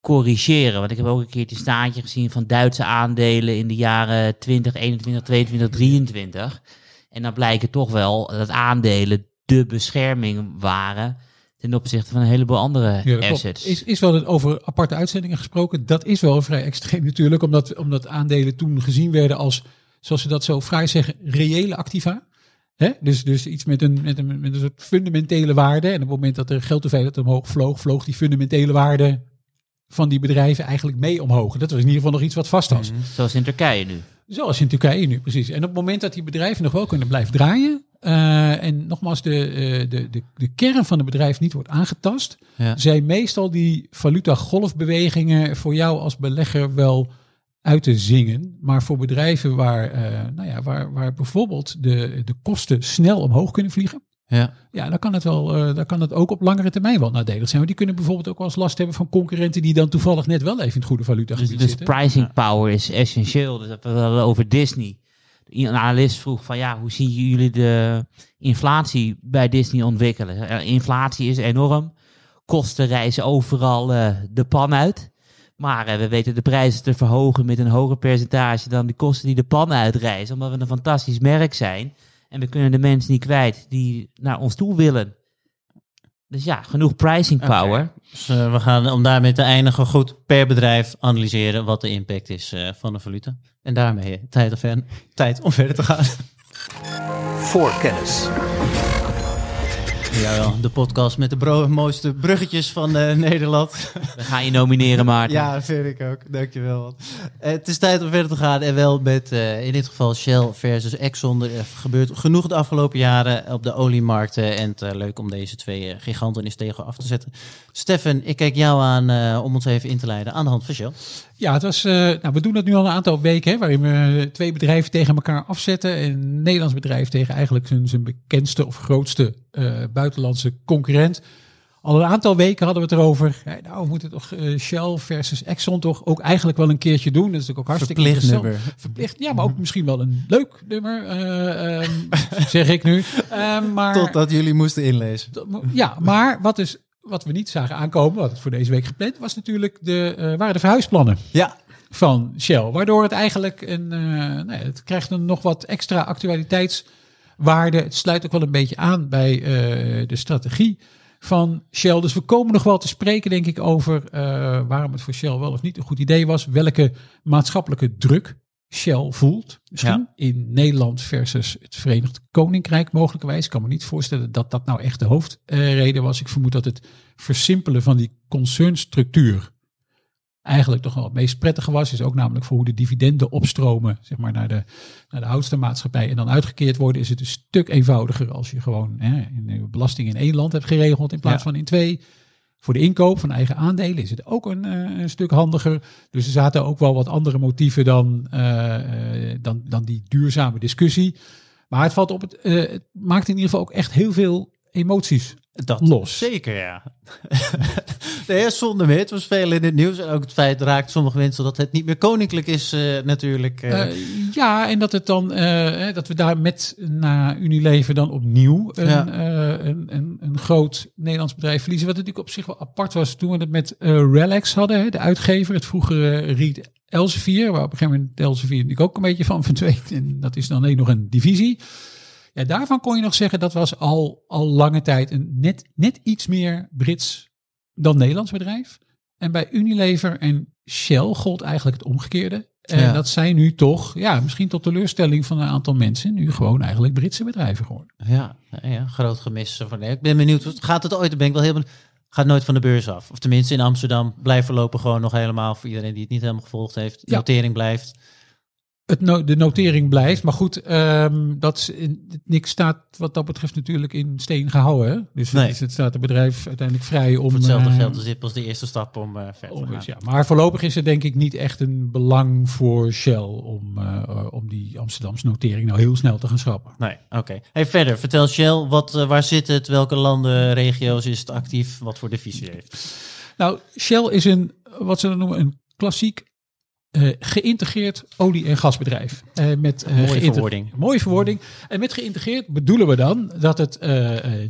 corrigeren. Want ik heb ook een keertje een staartje gezien van Duitse aandelen in de jaren 20, 21, 22, 23. En dan blijken toch wel dat aandelen de bescherming waren ten opzichte van een heleboel andere Ja, assets. Is, is wel over aparte uitzendingen gesproken. Dat is wel vrij extreem natuurlijk, omdat, omdat aandelen toen gezien werden als, zoals ze dat zo vrij zeggen, reële activa. Hè? Dus, dus iets met een, met, een, met een soort fundamentele waarde. En op het moment dat de geldhoeveelheid omhoog vloog, vloog die fundamentele waarde van die bedrijven eigenlijk mee omhoog. Dat was in ieder geval nog iets wat vast was. Zoals in Turkije nu. Zoals in Turkije nu, precies. En op het moment dat die bedrijven nog wel kunnen blijven draaien. eh, en nogmaals, de, eh, de, de, de kern van het bedrijf niet wordt aangetast. Ja. Zijn meestal die valuta-golfbewegingen voor jou als belegger wel uit te zingen. Maar voor bedrijven waar, eh, nou ja, waar, waar bijvoorbeeld de, de kosten snel omhoog kunnen vliegen. Ja. Ja, dan kan het wel, eh, dan kan het ook op langere termijn wel nadelig zijn. Want die kunnen bijvoorbeeld ook wel eens last hebben van concurrenten die dan toevallig net wel even in het goede valuta Dus, dus zitten. pricing power is essentieel. Dus dat we wel over Disney. Een analist vroeg van ja, hoe zien jullie de inflatie bij Disney ontwikkelen? Inflatie is enorm. Kosten reizen overal eh, de pan uit. Maar eh, we weten de prijzen te verhogen met een hoger percentage dan de kosten die de pan uitreizen. Omdat we een fantastisch merk zijn. En we kunnen de mensen niet kwijt die naar ons toe willen. Dus ja, genoeg pricing power. Dus eh, we gaan, om daarmee te eindigen, goed per bedrijf analyseren wat de impact is eh, van de valuta. En daarmee tijd, tijd om verder te gaan. Voor kennis. Jawel, de podcast met de mooiste bruggetjes van eh, Nederland. We gaan je nomineren, Maarten. Ja, vind ik ook. Dankjewel. Eh, het is tijd om verder te gaan. En wel met eh, in dit geval Shell versus Exxon. Er gebeurt genoeg de afgelopen jaren op de oliemarkten. En het, leuk om deze twee giganten eens tegen af te zetten. Stefan, ik kijk jou aan om ons even in te leiden aan de hand van Shell. Ja, het was, eh, nou, we doen dat nu al een aantal weken, hè, waarin we twee bedrijven tegen elkaar afzetten. Een Nederlands bedrijf tegen eigenlijk zijn, zijn bekendste of grootste eh, buitenlandse concurrent. Al een aantal weken hadden we het erover. Nou, we moeten toch eh, Shell versus Exxon toch ook eigenlijk wel een keertje doen. Dat is natuurlijk ook hartstikke Verplicht nummer. Verplicht, ja, maar ook misschien wel een leuk nummer, eh, ehm, zeg ik nu. Ehm, maar, Totdat jullie moesten inlezen. ja, maar wat, is, wat we niet zagen aankomen, wat het voor deze week gepland was natuurlijk, de, eh, waren de verhuisplannen Ja, van Shell. Waardoor het eigenlijk een, eh, nou ja, het krijgt een nog wat extra actualiteitswaarde. Het sluit ook wel een beetje aan bij eh, de strategie van Shell. Dus we komen nog wel te spreken, denk ik, over waarom het voor Shell wel of niet een goed idee was. Welke maatschappelijke druk Shell voelt. Misschien in Nederland versus het Verenigd Koninkrijk mogelijkerwijs. Ik kan me niet voorstellen dat dat nou echt de hoofdreden was. Ik vermoed dat het versimpelen van die concernstructuur eigenlijk toch wel het meest prettige was. Is ook namelijk voor hoe de dividenden opstromen zeg maar, naar, de, naar de oudste maatschappij en dan uitgekeerd worden. Is het een stuk eenvoudiger als je gewoon hè, in de belasting in één land hebt geregeld in plaats Ja. van in twee. Voor de inkoop van eigen aandelen is het ook een, eh, een stuk handiger. Dus er zaten ook wel wat andere motieven dan, eh, eh, dan, dan die duurzame discussie. Maar het, valt op het, het maakt in ieder geval ook echt heel veel emoties dat los. zeker, ja. nee, zonder meer. Het was veel in het nieuws. En ook het feit raakt sommige mensen dat het niet meer koninklijk is eh, natuurlijk. eh. Eh, ja, en dat het dan dat we daar met na Unilever dan opnieuw een, Ja. een, een, een groot Nederlands bedrijf verliezen. Wat natuurlijk op zich wel apart was toen we het met Relax hadden, hè, de uitgever, het vroegere Reed Elsevier, waar op een gegeven moment Elsevier natuurlijk ook een beetje van verdween. En dat is dan alleen nog een divisie. Ja, daarvan kon je nog zeggen dat was al, al lange tijd een net, net iets meer Brits dan Nederlands bedrijf. En bij Unilever en Shell gold eigenlijk het omgekeerde. En Ja. dat zijn nu toch, ja, misschien tot teleurstelling van een aantal mensen, nu gewoon eigenlijk Britse bedrijven geworden. Ja, ja, groot gemis. Van, ik ben benieuwd, gaat het ooit? Ben ik wel heel benieuwd. Gaat nooit van de beurs af. Of tenminste in Amsterdam blijft voorlopig gewoon nog helemaal voor iedereen die het niet helemaal gevolgd heeft. De Ja. notering blijft. Het no- de notering blijft, maar goed, ehm, dat is in, niks staat wat dat betreft natuurlijk in steen gehouden. Hè? Dus Nee. het, staat het bedrijf uiteindelijk vrij om... Voor hetzelfde eh, geld is dit pas de eerste stap om eh verder te gaan. dus ja, maar voorlopig is er denk ik niet echt een belang voor Shell om, eh, om die Amsterdamse notering nou heel snel te gaan schrappen. Nee, oké. Hey, verder, vertel Shell, wat, waar zit het? Welke landen, regio's is het actief? Wat voor divisie heeft? Nou, Shell is een, wat ze dan noemen, een klassiek eh, geïntegreerd olie- en gasbedrijf. Eh, met, eh, Mooie verwoording. Mooie verwoording. En met geïntegreerd bedoelen we dan dat het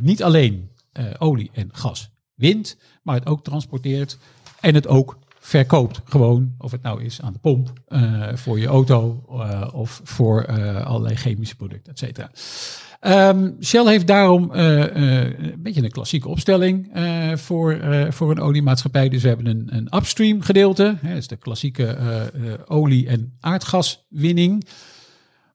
niet alleen olie en gas wint, maar het ook transporteert en het ook verkoopt. Gewoon, of het nou is aan de pomp, eh, voor je auto eh, of voor eh, allerlei chemische producten, et cetera. Ehm, Shell heeft daarom een beetje een klassieke opstelling voor, voor een oliemaatschappij. Dus we hebben een, een upstream gedeelte, hè, dat is de klassieke olie- en aardgaswinning.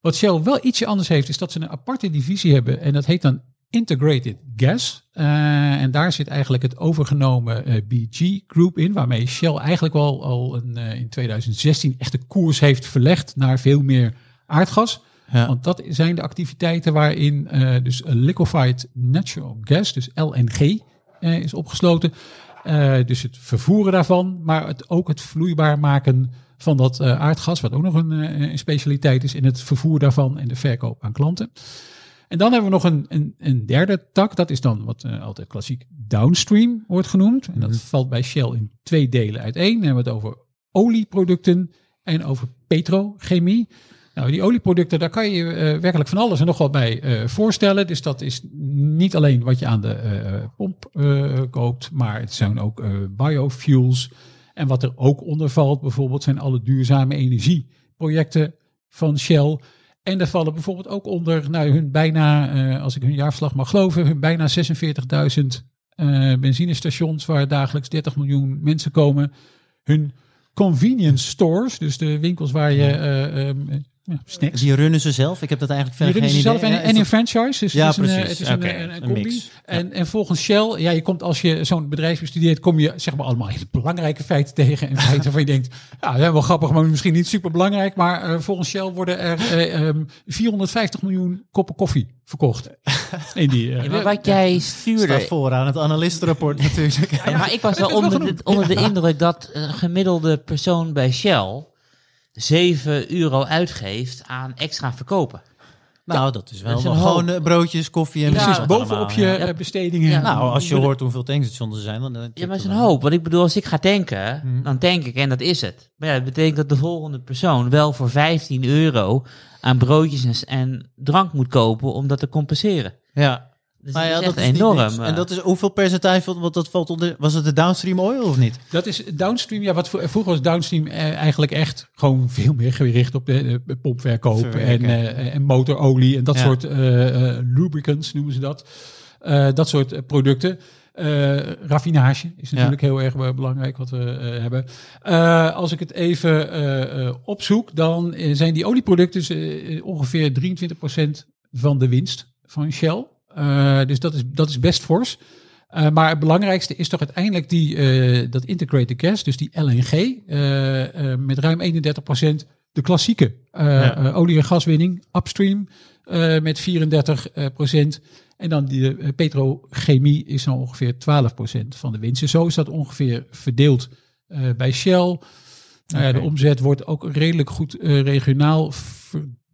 Wat Shell wel ietsje anders heeft, is dat ze een aparte divisie hebben en dat heet dan Integrated Gas. Eh, en daar zit eigenlijk het overgenomen eh, BG Group in, waarmee Shell eigenlijk wel al een, eh, in 2016 echt de koers heeft verlegd naar veel meer aardgas. Ja. Want dat zijn de activiteiten waarin dus liquefied natural gas, dus LNG, is opgesloten. Dus het vervoeren daarvan, maar het, ook het vloeibaar maken van dat aardgas, wat ook nog een, een specialiteit is in het vervoer daarvan en de verkoop aan klanten. En dan hebben we nog een, een, een derde tak, dat is dan wat eh, altijd klassiek downstream wordt genoemd. En dat valt bij Shell in twee delen uiteen. Dan hebben we het over olieproducten en over petrochemie. Nou, die olieproducten, daar kan je eh, werkelijk van alles en nog wat bij eh, voorstellen. Dus dat is niet alleen wat je aan de pomp koopt, maar het zijn ook biofuels. En wat er ook onder valt, bijvoorbeeld, zijn alle duurzame energieprojecten van Shell. En daar vallen bijvoorbeeld ook onder nou, hun bijna, eh, als ik hun jaarverslag mag geloven, hun bijna 46.000 eh benzinestations waar dagelijks 30 miljoen mensen komen. Hun convenience stores, dus de winkels waar je eh, ehm, ja, snacks. Die runnen ze zelf? Ik heb dat eigenlijk Die verder runnen geen ze zelf en, en in franchise. Dus Ja, het is een, eh, precies. het is een, Oké, een, een, een combi. mix. En, en volgens Shell, ja, je komt als je zo'n bedrijf bestudeert, kom je zeg maar allemaal hele belangrijke feiten tegen. En feiten waarvan je denkt, ja, dat wel grappig, maar misschien niet super belangrijk. Maar eh, volgens Shell worden er eh, ehm, 450 miljoen koppen koffie verkocht. In die, eh, Ja, maar wat jij stuurde... Staat vooraan het analistenrapport natuurlijk. Ja, maar ik was wel onder, de, onder de indruk dat een gemiddelde persoon bij Shell 7 euro uitgeeft aan extra verkopen. Nou, dat is wel, Dat is een wel hoop. gewoon broodjes, koffie en Precies, bovenop je ja. eh, bestedingen. Ja. Nou, als je hoort hoeveel tankstations er zijn, dan... dan Ja, maar het is een hoop. Want ik bedoel, als ik ga tanken, Mhm. dan tank ik en dat is het. Maar ja, dat betekent dat de volgende persoon wel voor 15 euro aan broodjes en, en drank moet kopen om dat te compenseren. Ja, Dus nou ja, dat is dat enorm. eh. En dat is hoeveel percentage, van- want dat valt onder... Was het de downstream oil of niet? Dat is downstream. Ja, wat vro- vroeger was downstream eh, eigenlijk echt gewoon veel meer gericht op de, de pompverkoop en, eh, en motorolie en dat Ja. soort eh, lubricants noemen ze dat. Eh, dat soort producten. Eh, raffinage is natuurlijk heel erg belangrijk wat we eh, hebben. Eh, als ik het even eh, eh, opzoek, dan zijn die olieproducten ongeveer 23% van de winst van Shell. Eh, dus dat is, dat is best fors. Uh, maar het belangrijkste is toch uiteindelijk die, uh, dat integrated gas, dus die LNG, uh, met ruim 31%. De klassieke ja. olie- en gaswinning, upstream, met 34%. En dan die petrochemie is dan ongeveer 12% van de winst. En zo is dat ongeveer verdeeld bij Shell. Okay. Nou de omzet wordt ook redelijk goed regionaal verdeeld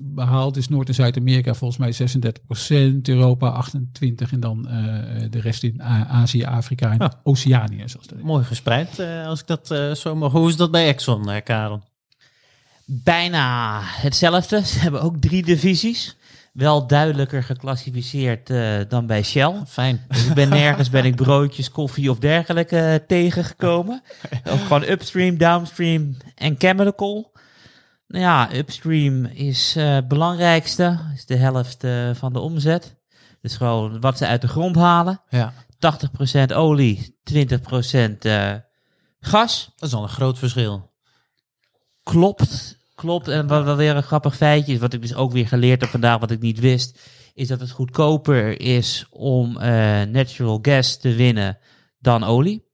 behaald. Dus Noord- en Zuid-Amerika volgens mij 36%, Europa 28% en dan uh, de rest in Azië, Afrika en oh. Oceanië. Zoals dat Mooi gespreid, uh, als ik dat uh, zo mag. Hoe is dat bij Exxon, uh, Karel? Bijna hetzelfde. Ze hebben ook drie divisies. Wel duidelijker geclassificeerd uh, dan bij Shell. Fijn. Dus ik ben nergens ben ik broodjes, koffie of dergelijke uh, tegengekomen. Ook gewoon upstream, downstream en chemical. Nou ja, upstream is het uh, belangrijkste. Is de helft uh, van de omzet. Dus gewoon wat ze uit de grond halen. Ja. 80% olie, 20% uh, gas. Dat is al een groot verschil. Klopt, klopt. En wat wel weer een grappig feitje is, wat ik dus ook weer geleerd heb vandaag, wat ik niet wist, is dat het goedkoper is om uh, natural gas te winnen dan olie.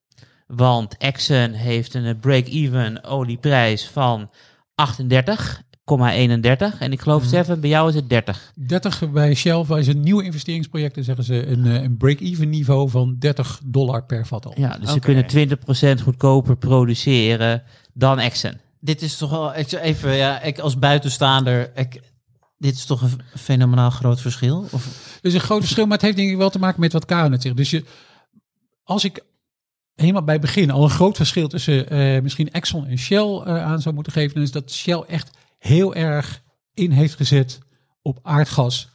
Want Exxon heeft een break-even olieprijs van 38,31. En ik geloof, Seven, bij jou is het 30. 30 bij Shell, bij zijn nieuwe investeringsprojecten zeggen ze een, een break-even niveau van 30 dollar per vat al. Ja, dus okay. ze kunnen 20% goedkoper produceren dan Exxon. Dit is toch wel, even, ja, ik als buitenstaander, ik, dit is toch een fenomenaal groot verschil? Of? Het is een groot verschil, maar het heeft denk ik wel te maken met wat Karen net zegt. Dus je, als ik helemaal bij begin al een groot verschil tussen uh, misschien Exxon en Shell uh, aan zou moeten geven, dan is dat Shell echt heel erg in heeft gezet op aardgas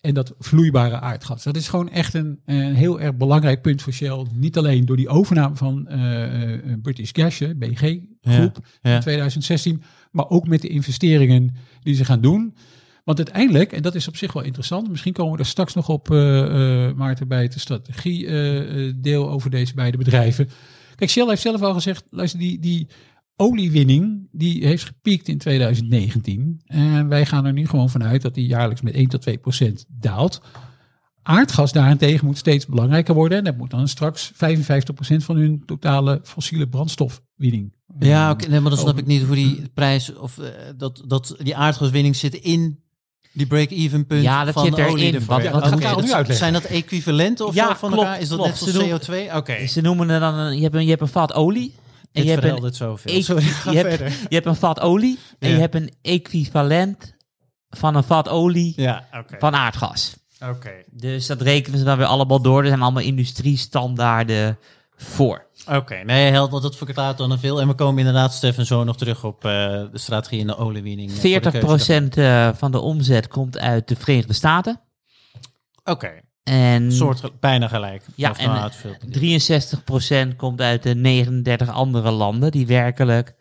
en dat vloeibare aardgas. Dat is gewoon echt een, een heel erg belangrijk punt voor Shell. Niet alleen door die overname van uh, British Gas, BG groep ja, ja. in 2016, maar ook met de investeringen die ze gaan doen. Want uiteindelijk, en dat is op zich wel interessant, misschien komen we er straks nog op, uh, uh, Maarten, bij het strategie-deel over deze beide bedrijven. Kijk, Shell heeft zelf al gezegd, luister, die, die oliewinning, die heeft gepiekt in 2019. En wij gaan er nu gewoon vanuit dat die jaarlijks met 1 tot 2 procent daalt. Aardgas daarentegen moet steeds belangrijker worden. En dat moet dan straks 55% van hun totale fossiele brandstofwinning. Ja, oké, okay, nee, maar dan snap ik niet hoe die prijs of uh, dat, dat die aardgaswinning zit in die break-even punt ja, dat van zit olie erin. ervoor. Wat, wat okay, dat, nu uitleggen. Zijn dat equivalenten of ja, zo van klopt, elkaar? Is dat klopt. net zoals Ze CO2? Oké. Okay. Ze noemen het dan, een, je, hebt een, je hebt een vat olie. En je hebt een, het zoveel. E Sorry, je. Hebt, je hebt een vat olie en je hebt een equivalent van een vat olie ja, okay. van aardgas. Oké. Dus dat rekenen ze dan weer allemaal door. Er zijn allemaal industriestandaarden voor. Oké, okay. nee, held, want dat verklaart dan veel. En we komen inderdaad, Stefan, zo nog terug op uh, de strategie in de oliewinning. 40% uh, van de omzet komt uit de Verenigde Staten. Oké. Okay. En soort bijna gelijk. Ja, en 63% komt uit de 39 andere landen die werkelijk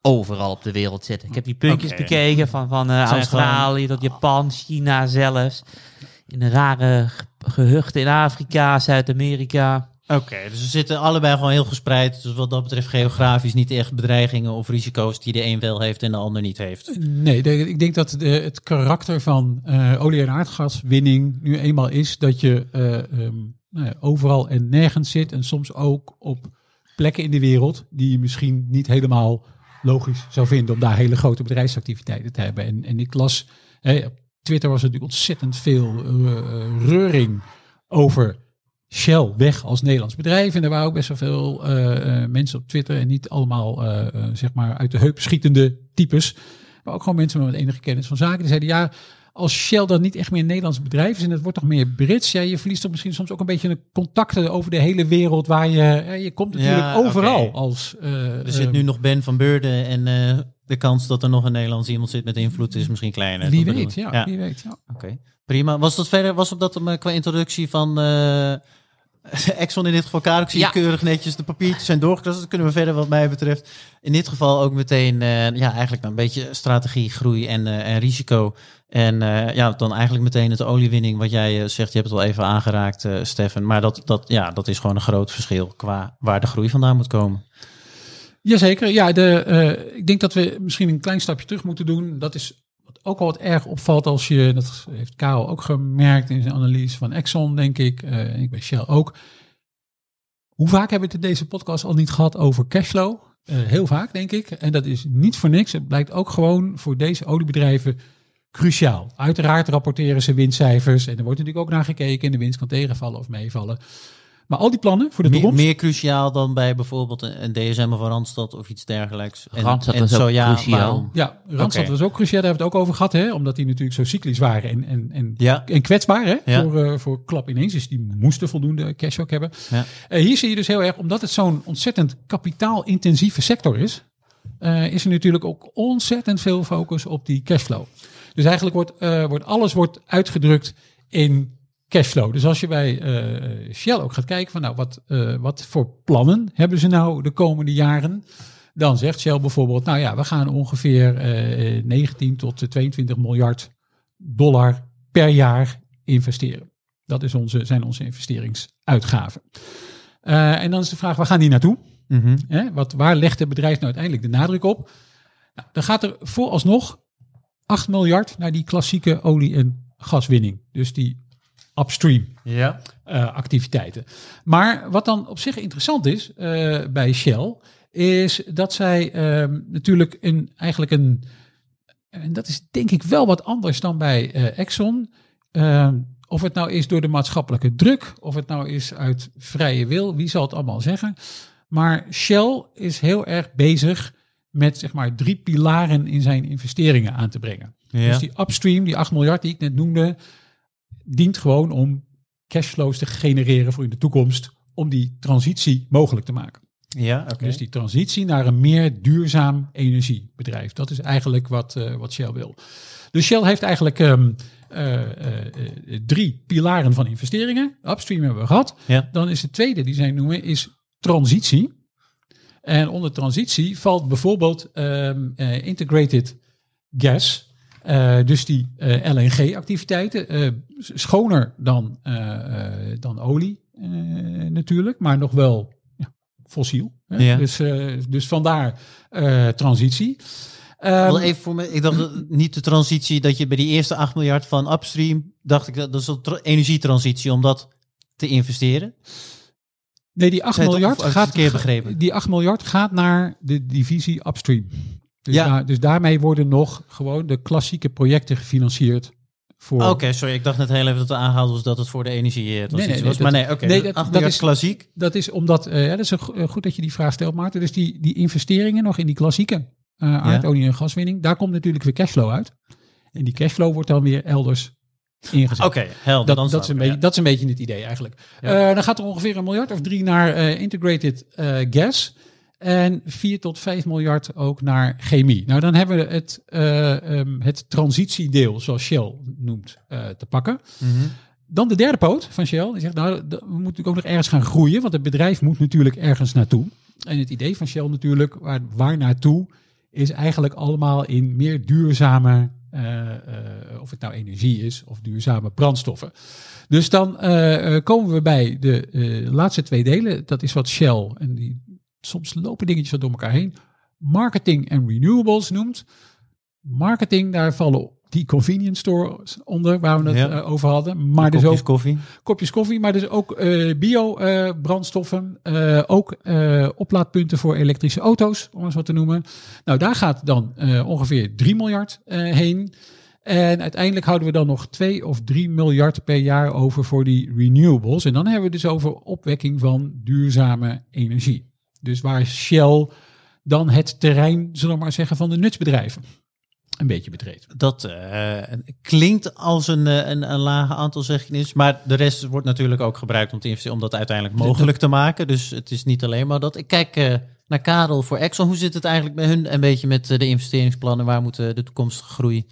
overal op de wereld zitten. Ik heb die puntjes okay. bekeken van, van uh, Australië tot Japan, China zelfs. In de rare gehuchten in Afrika, Zuid-Amerika. Oké, dus ze zitten allebei gewoon heel gespreid. Dus wat dat betreft geografisch niet echt bedreigingen of risico's die de een wel heeft en de ander niet heeft. Nee, ik denk dat de, het karakter van eh, olie- en aardgaswinning nu eenmaal is dat je eh, ehm, nou ja, overal en nergens zit. En soms ook op plekken in de wereld die je misschien niet helemaal logisch zou vinden om daar hele grote bedrijfsactiviteiten te hebben. En, en ik las, op Twitter was er natuurlijk ontzettend veel eh, reuring over Shell weg als Nederlands bedrijf. En er waren ook best wel veel eh, eh, mensen op Twitter en niet allemaal eh, zeg maar uit de heup schietende types. Maar ook gewoon mensen met enige kennis van zaken. Die zeiden ja, als Shell dan niet echt meer een Nederlands bedrijf is en het wordt toch meer Brits. Ja, je verliest toch misschien soms ook een beetje de contacten over de hele wereld waar je, je komt natuurlijk Ja, overal als... Er zit nu nog Ben van Beurden en de kans dat er nog een Nederlands iemand zit met invloed is misschien kleiner. wie weet, ja, wie weet. Ja. Oké, prima. Was dat verder, was op dat qua introductie van Exxon in dit geval, Karel, ik zie Ja. keurig netjes de papiertjes zijn doorgekrast. Dat kunnen we verder wat mij betreft. In dit geval ook meteen, eh, ja, eigenlijk een beetje strategie, groei en, eh, en risico. En eh, ja, dan eigenlijk meteen het oliewinning, wat jij zegt, je hebt het al even aangeraakt, eh Stefan. Maar dat, dat, ja, dat is gewoon een groot verschil qua waar de groei vandaan moet komen. Jazeker. Ja, de, eh, ik denk dat we misschien een klein stapje terug moeten doen. Dat is ook al wat erg opvalt als je, dat heeft Karel ook gemerkt in zijn analyse van Exxon, denk ik. eh, en ik bij Shell ook. Hoe vaak hebben we het in deze podcast al niet gehad over cashflow? Eh, heel vaak, denk ik. En dat is niet voor niks. Het blijkt ook gewoon voor deze oliebedrijven cruciaal. Uiteraard rapporteren ze winstcijfers. En er wordt natuurlijk ook naar gekeken. En de winst kan tegenvallen of meevallen. Maar al die plannen voor de Meer, toekomst. meer cruciaal dan bij bijvoorbeeld een, DSM of een Randstad of iets dergelijks. En, Randstad en was zo ook ja, cruciaal. waarom? Ja, Randstad was ook cruciaal. Daar hebben we het ook over gehad. Hè? Omdat die natuurlijk zo cyclisch waren en, en, en, Ja. en kwetsbaar hè? Ja. Voor, eh, voor klap ineens. Dus die moesten voldoende cash ook hebben. Ja. Eh, hier zie je dus heel erg, omdat het zo'n ontzettend kapitaalintensieve sector is, eh, is er natuurlijk ook ontzettend veel focus op die cashflow. Dus eigenlijk wordt, eh, wordt alles wordt uitgedrukt in cashflow. Dus als je bij eh, Shell ook gaat kijken van nou, wat, eh, wat voor plannen hebben ze nou de komende jaren? Dan zegt Shell bijvoorbeeld, nou ja, we gaan ongeveer eh 19 tot 22 miljard dollar per jaar investeren. Dat is onze, zijn onze investeringsuitgaven. Eh, en dan is de vraag, waar gaan die naartoe? Hè? Wat, waar legt het bedrijf nou uiteindelijk de nadruk op? Nou, dan gaat er vooralsnog 8 miljard naar die klassieke olie- en gaswinning. Dus die upstream Ja. eh, activiteiten. Maar wat dan op zich interessant is eh, bij Shell, is dat zij ehm, natuurlijk een, eigenlijk een, en dat is denk ik wel wat anders dan bij eh, Exxon. Ehm, of het nou is door de maatschappelijke druk, of het nou is uit vrije wil, wie zal het allemaal zeggen. Maar Shell is heel erg bezig met zeg maar drie pilaren in zijn investeringen aan te brengen. Ja. Dus die upstream, die 8 miljard die ik net noemde, dient gewoon om cashflows te genereren voor in de toekomst, om die transitie mogelijk te maken. Ja, oké. Dus die transitie naar een meer duurzaam energiebedrijf. Dat is eigenlijk wat, eh, wat Shell wil. Dus Shell heeft eigenlijk ehm, eh, eh, drie pilaren van investeringen. Upstream hebben we gehad. Ja. Dan is de tweede die zij noemen is transitie. En onder transitie valt bijvoorbeeld ehm, eh, integrated gas. Eh, dus die eh, LNG-activiteiten. eh, schoner dan, dan olie natuurlijk, maar nog wel ja, fossiel. Hè? Ja. Dus, dus vandaar transitie. Wel even voor me, ik dacht niet de transitie dat je bij die eerste 8 miljard van upstream, dacht ik dat dat is een tra- energietransitie om dat te investeren. nee, die 8 Zei het miljard gaat, verkeerd begrepen? die 8 miljard gaat naar de divisie upstream. Dus, Ja. dus daarmee worden nog gewoon de klassieke projecten gefinancierd. Voor, Oké, sorry, ik dacht net heel even dat er aangehaald was dat het voor de energie eh, transitie nee, was. dat- maar nee, oké, nee, nee, dat- 8 dat is- klassiek. Dat is omdat, eh, ja, dat is een eh, goed dat je die vraag stelt, Maarten. Dus die, die investeringen nog in die klassieke eh aardolie- en gaswinning, daar komt natuurlijk weer cashflow uit. En die cashflow wordt dan weer elders ingezet. Oké, helder. Dat, dan dat, is een beetje, ja. dat is een beetje het idee eigenlijk. Dan gaat er ongeveer een miljard of drie naar integrated gas. En 4 tot 5 miljard ook naar chemie. Nou, dan hebben we het, eh, ehm, het transitiedeel, zoals Shell noemt, eh, te pakken. Mhm. Dan de derde poot van Shell. Die zegt, nou, we moeten natuurlijk ook nog ergens gaan groeien. Want het bedrijf moet natuurlijk ergens naartoe. En het idee van Shell natuurlijk, waar, waar naartoe, is eigenlijk allemaal in meer duurzame Eh, of het nou energie is of duurzame brandstoffen. Dus dan komen we bij de laatste twee delen. Dat is wat Shell, en die, soms lopen dingetjes door elkaar heen, marketing en renewables noemt. Marketing, daar vallen die convenience stores onder, waar we het Ja. eh, over hadden. Maar dus Kopjes ook koffie. kopjes koffie, maar dus ook bio-brandstoffen. ook eh, oplaadpunten voor elektrische auto's, om eens wat te noemen. Nou, daar gaat dan eh, ongeveer 3 miljard eh, heen. En uiteindelijk houden we dan nog 2 of 3 miljard per jaar over voor die renewables. En dan hebben we dus over opwekking van duurzame energie. Dus waar Shell dan het terrein, zullen we maar zeggen, van de nutsbedrijven een beetje betreedt. Dat eh, klinkt als een, eh, een, een lage aantal zeggenis, maar de rest wordt natuurlijk ook gebruikt om, te investeren, om dat uiteindelijk mogelijk te maken. Dus het is niet alleen maar dat. Ik kijk eh, naar Karel voor Exxon. Hoe zit het eigenlijk bij hun een beetje met de investeringsplannen? Waar moet de toekomstige groei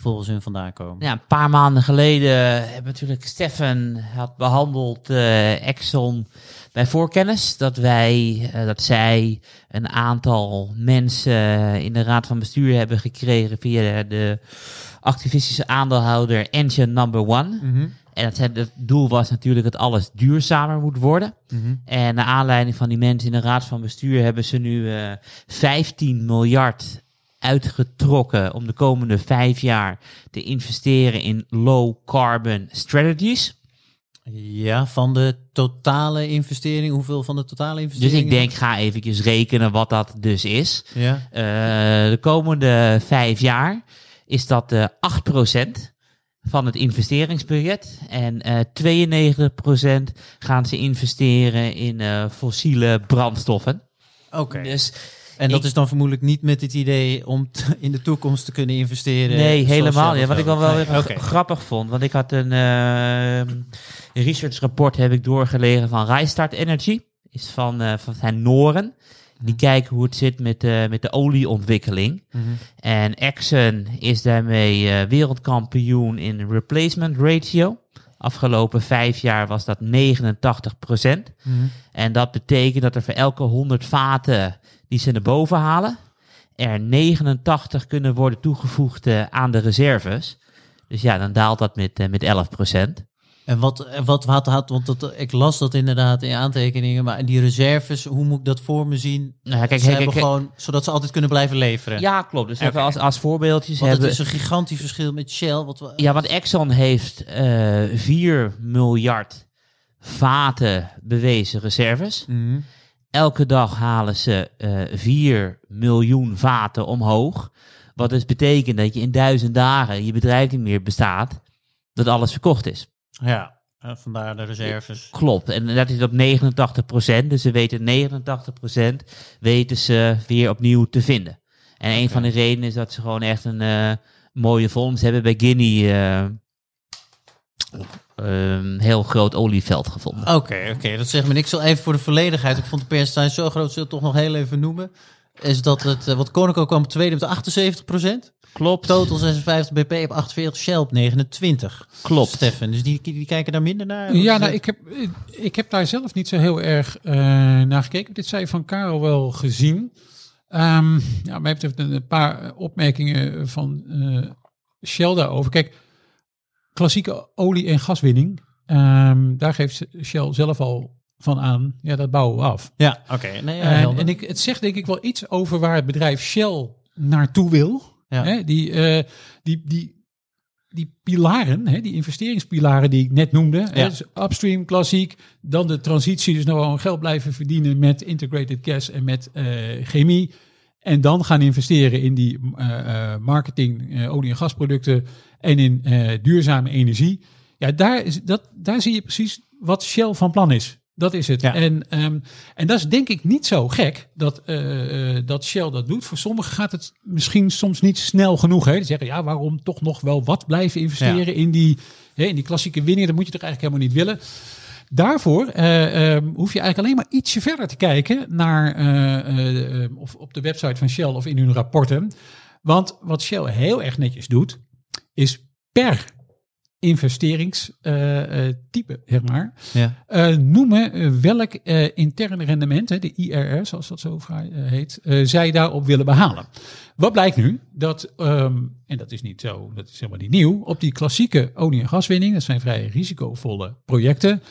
volgens hun vandaan komen? Ja, een paar maanden geleden hebben natuurlijk Stefan had behandeld eh, Exxon bij voorkennis. Dat wij, eh, dat zij een aantal mensen in de raad van bestuur hebben gekregen via de activistische aandeelhouder Engine Number One. Mhm, En het, het doel was natuurlijk dat alles duurzamer moet worden. mhm. En naar aanleiding van die mensen in de raad van bestuur hebben ze nu eh 15 miljard uitgetrokken om de komende vijf jaar te investeren in low carbon strategies. Ja, van de totale investering. Hoeveel van de totale Dus investering? ik denk, ga eventjes rekenen wat dat dus is. Ja. Eh, de komende vijf jaar is dat eh 8% van het investeringsbudget. En eh 92% gaan ze investeren in fossiele brandstoffen. Oké. Dus En dat ik- is dan vermoedelijk niet met het idee om t- in de toekomst te kunnen investeren. Nee, helemaal niet. Wat ik wel wel Nee, grappig vond. Want ik had een uh, researchrapport heb ik doorgelegen van Rijstart Energy. Is van, eh, van zijn Noren. Die kijken hoe het zit met, eh, met de olieontwikkeling. Mhm. En Exxon is daarmee eh, wereldkampioen in replacement ratio. Afgelopen vijf jaar was dat 89 Mhm. En dat betekent dat er voor elke 100 vaten die ze naar boven halen, er 89 kunnen worden toegevoegd eh, aan de reserves. Dus ja, dan daalt dat met, eh, met 11 En wat, wat had, had want dat, ik las dat inderdaad in aantekeningen, maar die reserves, hoe moet ik dat voor me zien? Nou, kijk, ze kijk, hebben kijk, gewoon, zodat ze altijd kunnen blijven leveren. Ja, klopt. Dus even als, als voorbeeldjes want het hebben... is een gigantisch verschil met Shell. Wat we, Ja, want Exxon heeft eh 4 miljard vaten bewezen reserves. Mhm. Elke dag halen ze eh 4 miljoen vaten omhoog. Wat dus betekent dat je in duizend dagen je bedrijf niet meer bestaat, dat alles verkocht is. Ja, eh, vandaar de reserves. Klopt, en dat is op 89%. Dus ze weten 89% weten ze weer opnieuw te vinden. En een van de redenen is dat ze gewoon echt een eh, mooie fonds hebben bij Guinea. eh, een heel groot olieveld gevonden. Oké, oké, dat zegt me niks. Ik zal even voor de volledigheid, ik vond de percentage zo groot, zullen we het toch nog heel even noemen. Is dat het, eh, wat Konica kwam op tweede met 78% Klopt, Total 56, BP op 48, Shell op 29. klopt. Stefan, dus die, die kijken daar minder naar? Ja, nou, ik heb, ik heb daar zelf niet zo heel erg eh, naar gekeken. Dit zei van Karel wel gezien. Ehm ja, mij betreft een, een paar opmerkingen van eh, Shell daarover. Kijk, klassieke olie- en gaswinning, ehm, daar geeft Shell zelf al van aan. Ja, dat bouwen we af. Ja, oké. Nee, ja, en en ik, het zegt denk ik wel iets over waar het bedrijf Shell naartoe wil. Ja. Hè, die, eh, die, die, die pilaren, hè, die investeringspilaren die ik net noemde. Hè, Ja. dus upstream, klassiek. Dan de transitie, dus nou gewoon geld blijven verdienen met integrated gas en met eh, chemie. En dan gaan investeren in die eh, eh, marketing, eh, olie- en gasproducten en in eh, duurzame energie. Ja, daar, is, dat, daar zie je precies wat Shell van plan is. Dat is het. Ja. En, ehm, en dat is denk ik niet zo gek dat, eh, eh, dat Shell dat doet. Voor sommigen gaat het misschien soms niet snel genoeg. Hè? Die zeggen, ja, waarom toch nog wel wat blijven investeren in, die, hè, in die klassieke winning? Dat moet je toch eigenlijk helemaal niet willen. Daarvoor eh, ehm, hoef je eigenlijk alleen maar ietsje verder te kijken naar of op de website van Shell of in hun rapporten. Want wat Shell heel erg netjes doet, is per investeringstype, zeg maar, Ja. eh, noemen eh, welk eh, interne rendement, de IRR, zoals dat zo vrij eh, heet, eh, zij daarop willen behalen. Wat blijkt nu? Dat, ehm, en dat is niet zo, dat is helemaal niet nieuw, op die klassieke olie- en gaswinning, dat zijn vrij risicovolle projecten,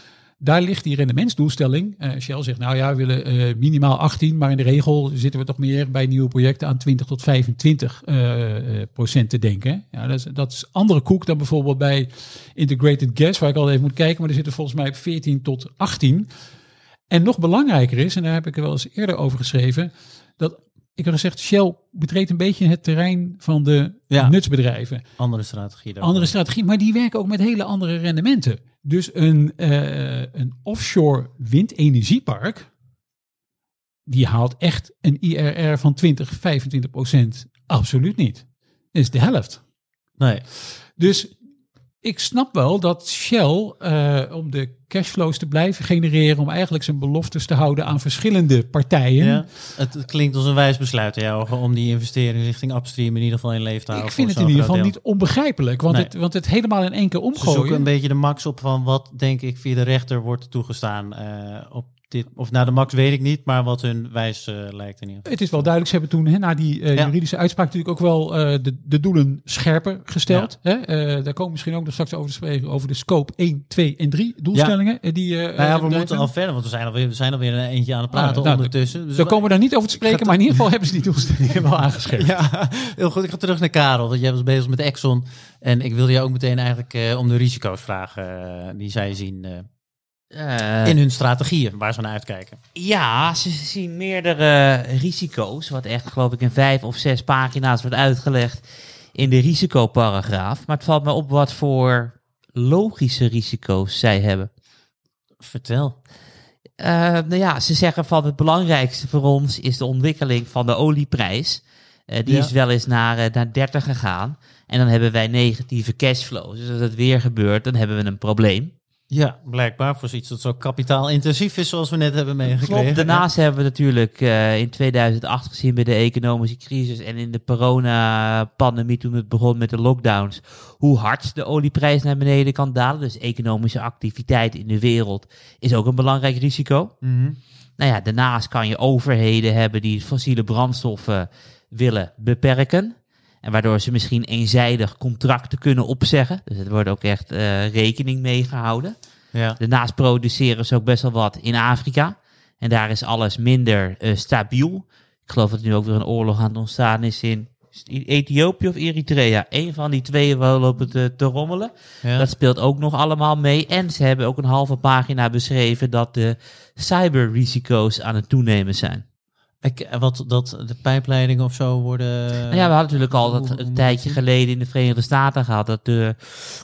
daar ligt die rendementsdoelstelling. Eh, Shell zegt, nou ja, we willen eh, minimaal 18, maar in de regel zitten we toch meer bij nieuwe projecten aan 20 tot 25 eh, procent te denken. Ja, dat, is, dat is andere koek dan bijvoorbeeld bij integrated gas, waar ik al even moet kijken, maar er zitten volgens mij 14 tot 18. En nog belangrijker is, en daar heb ik er wel eens eerder over geschreven, dat ik heb gezegd, Shell betreedt een beetje het terrein van de Ja. nutsbedrijven. Andere strategie. Andere strategie, maar die werken ook met hele andere rendementen. Dus een, eh, een offshore windenergiepark, die haalt echt een IRR van 20, 25 procent absoluut niet. Dat is de helft. Nee. Dus ik snap wel dat Shell, eh, om de cashflows te blijven genereren, om eigenlijk zijn beloftes te houden aan verschillende partijen. Ja. Het, het klinkt als een wijs besluit in jouw ogen om die investering richting upstream in ieder geval in leven te houden. Ik vind het in ieder geval niet onbegrijpelijk, want, Nee. het, want het helemaal in één keer deel. Ze zoeken omgooien. een beetje de max op van wat denk ik via de rechter wordt toegestaan eh, op dit. Of nou de max weet ik niet, maar wat hun wijs eh, lijkt in ieder geval. Het is wel duidelijk, ze hebben toen hè, na die eh, Ja. juridische uitspraak natuurlijk ook wel eh, de, de doelen scherper gesteld. Hè? Daar komen we misschien ook nog straks over te spreken, over de scope 1, 2 en 3 doelstellingen. eh, Die, Nou ja, we moeten al verder, want we zijn alweer, we zijn alweer een eentje aan het praten Oh, nou, ondertussen. Dus Daar komen we daar niet over te spreken, maar in ieder geval hebben ze die doelstellingen wel aangeschreven. Ja, heel goed. Ik ga terug naar Karel, want jij was bezig met Exxon. En ik wilde je ook meteen eigenlijk om de risico's vragen die zij zien eh, in hun strategieën, waar ze naar uitkijken. Ja, ze zien meerdere risico's, wat echt geloof ik in vijf of zes pagina's wordt uitgelegd in de risicoparagraaf. Maar het valt me op wat voor logische risico's zij hebben. Vertel. Eh, nou ja, ze zeggen van het belangrijkste voor ons is de ontwikkeling van de olieprijs. Eh, die Ja. is wel eens naar, naar 30 gegaan. En dan hebben wij negatieve cashflows. Dus als dat weer gebeurt, dan hebben we een probleem. Ja, blijkbaar voor zoiets dat zo kapitaalintensief is, zoals we net hebben meegekregen. Klopt. Daarnaast hebben we natuurlijk eh, in 2008 gezien bij de economische crisis en in de coronapandemie toen het begon met de lockdowns, hoe hard de olieprijs naar beneden kan dalen. Dus economische activiteit in de wereld is ook een belangrijk risico. Mhm. Nou ja, daarnaast kan je overheden hebben die fossiele brandstoffen willen beperken. En waardoor ze misschien eenzijdig contracten kunnen opzeggen. Dus er wordt ook echt eh, rekening mee gehouden. Ja. Daarnaast produceren ze ook best wel wat in Afrika. En daar is alles minder eh, stabiel. Ik geloof dat nu ook weer een oorlog aan het ontstaan is in Ethiopië of Eritrea. Een van die twee wel lopen te, te rommelen. Ja. Dat speelt ook nog allemaal mee. En ze hebben ook een halve pagina beschreven dat de cyberrisico's aan het toenemen zijn. Ik, wat dat de pijpleidingen of zo worden. Nou ja, we hadden natuurlijk al dat een tijdje geleden in de Verenigde Staten gehad dat de